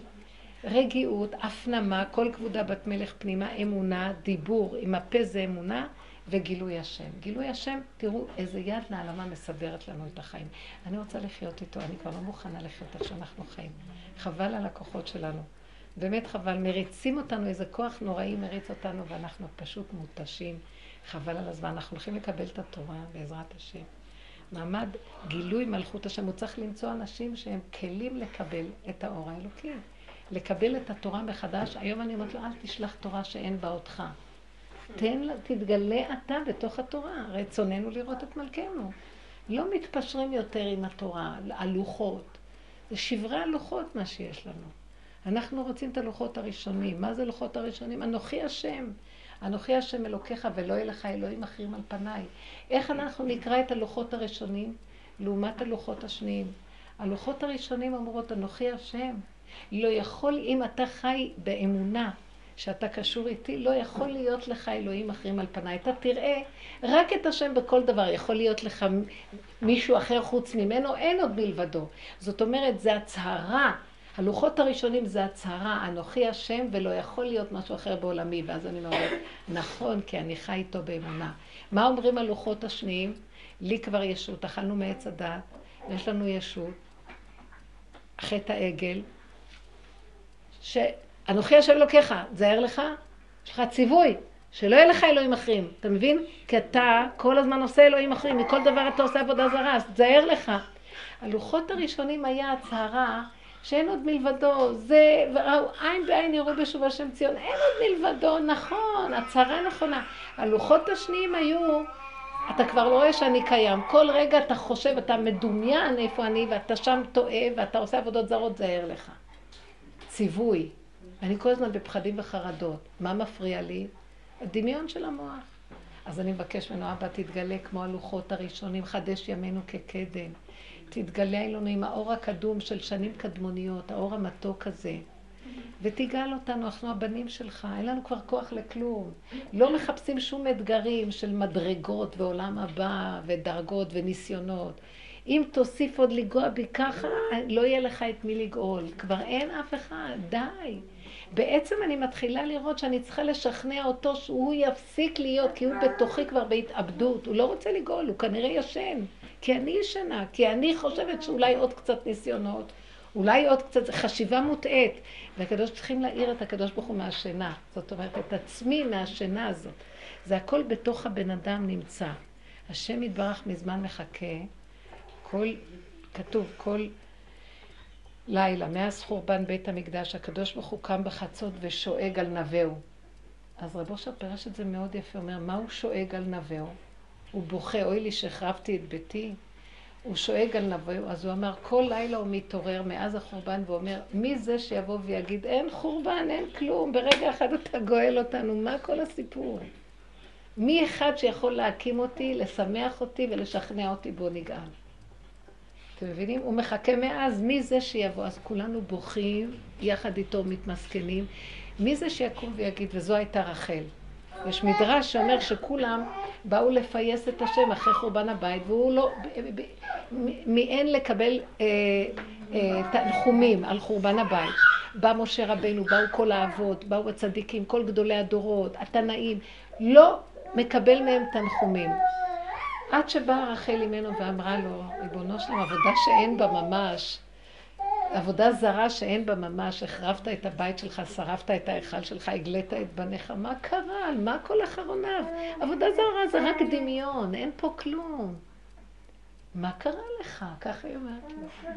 רגיעות, הפנמה, כל כבודה בת מלך פנימה, אמונה, דיבור, עם הפה זה אמונה, וגילוי השם. גילוי השם, תראו איזה יד נעלמה מסדרת לנו את החיים. אני רוצה לחיות איתו, אני כבר לא מוכנה לחיות איך שאנחנו חיים. חבל על הכוחות שלנו. באמת חבל, מריצים אותנו, איזה כוח נוראי מריץ אותנו, ואנחנו פשוט מותשים. חבל על הזמן. אנחנו הולכים לקבל את התורה בעזרת השם. מעמד גילוי מלכות השם, הוא צריך למצוא אנשים שהם כלים לקבל את האור האלוקי. לקבל את התורה מחדש. היום אני אומרת לו, אל תשלח תורה שאין בה אותך. תן, תתגלה אתה בתוך התורה. רצוננו לראות את מלכנו. לא מתפשרים יותר עם התורה, הלוחות. זה שברי הלוחות מה שיש לנו. אנחנו רוצים את הלוחות הראשונים. מה זה לוחות הראשונים? אנוכי השם. אנוכי השם אלוקיך ולא יהיה לך אלוהים אחרים על פניי. איך אנחנו נקרא את הלוחות הראשונים לעומת הלוחות השניים? הלוחות הראשונים אומרות אנוכי השם. לא יכול, אם אתה חי באמונה שאתה קשור איתי, לא יכול להיות לך אלוהים אחרים על פניי. אתה תראה רק את השם בכל דבר. יכול להיות לך מישהו אחר חוץ ממנו, אין עוד מלבדו. זאת אומרת, זה הצהרה. הלוחות הראשונים זה הצהרה, אנוכי השם ולא יכול להיות משהו אחר בעולמי. ואז אני אומרת, נכון, כי אני חי איתו באמונה. מה אומרים הלוחות השניים? לי כבר ישות, אכלנו מעץ הדת, יש לנו ישות, חטא העגל, שאנוכי השם אלוקיך, תזהר לך, יש לך ציווי, שלא יהיה לך אלוהים אחרים, אתה מבין? כי אתה כל הזמן עושה אלוהים אחרים, מכל דבר אתה עושה עבודה זרה, אז תזהר לך. הלוחות הראשונים היה הצהרה שאין עוד מלבדו, זה, וראו עין בעין יראו בשוב השם ציון, אין עוד מלבדו, נכון, הצהרה נכונה. הלוחות השניים היו, אתה כבר לא רואה שאני קיים, כל רגע אתה חושב, אתה מדומיין איפה אני, ואתה שם טועה, ואתה עושה עבודות זרות, זהר לך. ציווי. אני כל הזמן בפחדים וחרדות. מה מפריע לי? הדמיון של המוח. אז אני מבקש ממנו, אבא, תתגלה כמו הלוחות הראשונים, חדש ימינו כקדם. תתגלה אלינו עם האור הקדום של שנים קדמוניות, האור המתוק הזה. ותגאל אותנו, אנחנו הבנים שלך, אין לנו כבר כוח לכלום. לא מחפשים שום אתגרים של מדרגות ועולם הבא ודרגות וניסיונות. אם תוסיף עוד לגוע בי ככה, לא יהיה לך את מי לגאול. כבר אין אף אחד, די. בעצם אני מתחילה לראות שאני צריכה לשכנע אותו שהוא יפסיק להיות, כי הוא בתוכי כבר בהתאבדות. הוא לא רוצה לגאול, הוא כנראה ישן. כי אני ישנה, כי אני חושבת שאולי עוד קצת ניסיונות, אולי עוד קצת חשיבה מוטעית. והקדוש צריכים להעיר את הקדוש ברוך הוא מהשינה. זאת אומרת, את עצמי מהשינה הזאת. זה הכל בתוך הבן אדם נמצא. השם יתברך מזמן מחכה. כל, כתוב, כל לילה, מאז חורבן בית המקדש, הקדוש ברוך הוא קם בחצות ושואג על נווהו. אז רבו אושר פירש את זה מאוד יפה, אומר, מה הוא שואג על נווהו? הוא בוכה, אוי לי שהחרבתי את ביתי. הוא שואג על נווהו, אז הוא אמר, כל לילה הוא מתעורר מאז החורבן ואומר, מי זה שיבוא ויגיד, אין חורבן, אין כלום, ברגע אחד אתה גואל אותנו, מה כל הסיפור? מי אחד שיכול להקים אותי, לשמח אותי ולשכנע אותי בו נגאל? אתם מבינים? הוא מחכה מאז, מי זה שיבוא? אז כולנו בוכים, יחד איתו מתמסכנים. מי זה שיקום ויגיד, וזו הייתה רחל. יש מדרש שאומר שכולם באו לפייס את השם אחרי חורבן הבית, והוא לא, מאין לקבל אה, אה, תנחומים על חורבן הבית. בא משה רבנו, באו כל האבות, באו הצדיקים, כל גדולי הדורות, התנאים, לא מקבל מהם תנחומים. עד שבאה רחל אימנו ואמרה לו, ריבונו שלם, עבודה שאין בה ממש, עבודה זרה שאין בה ממש, החרבת את הבית שלך, שרפת את ההיכל שלך, הגלית את בניך, מה קרה? על מה כל אחרוניו? עבודה זרה זה רק דמיון, אין פה כלום. מה קרה לך? ככה היא אומרת לו.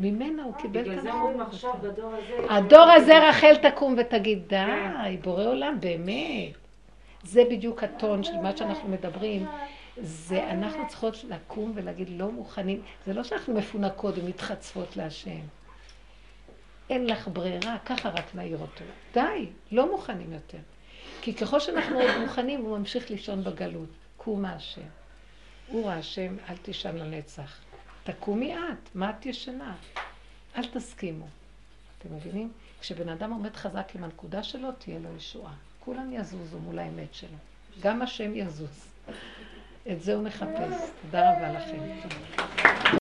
ממנה הוא קיבל את בגלל זה אומרים עכשיו בדור הזה... הדור הזה רחל תקום ותגיד, די, בורא עולם, באמת. זה בדיוק הטון של מה שאנחנו מדברים. זה אנחנו צריכות לקום ולהגיד לא מוכנים, זה לא שאנחנו מפונקות ומתחצפות להשם. אין לך ברירה, ככה רק נעיר אותו. די, לא מוכנים יותר. כי ככל שאנחנו עוד מוכנים, הוא ממשיך לישון בגלות. קומה השם. הוא השם, אל תישן לנצח. תקומי את, מה את ישנה? אל תסכימו. אתם מבינים? כשבן אדם עומד חזק עם הנקודה שלו, תהיה לו ישועה. כולם יזוזו מול האמת שלו. גם השם יזוז. את זה הוא מחפש. תודה רבה לכם.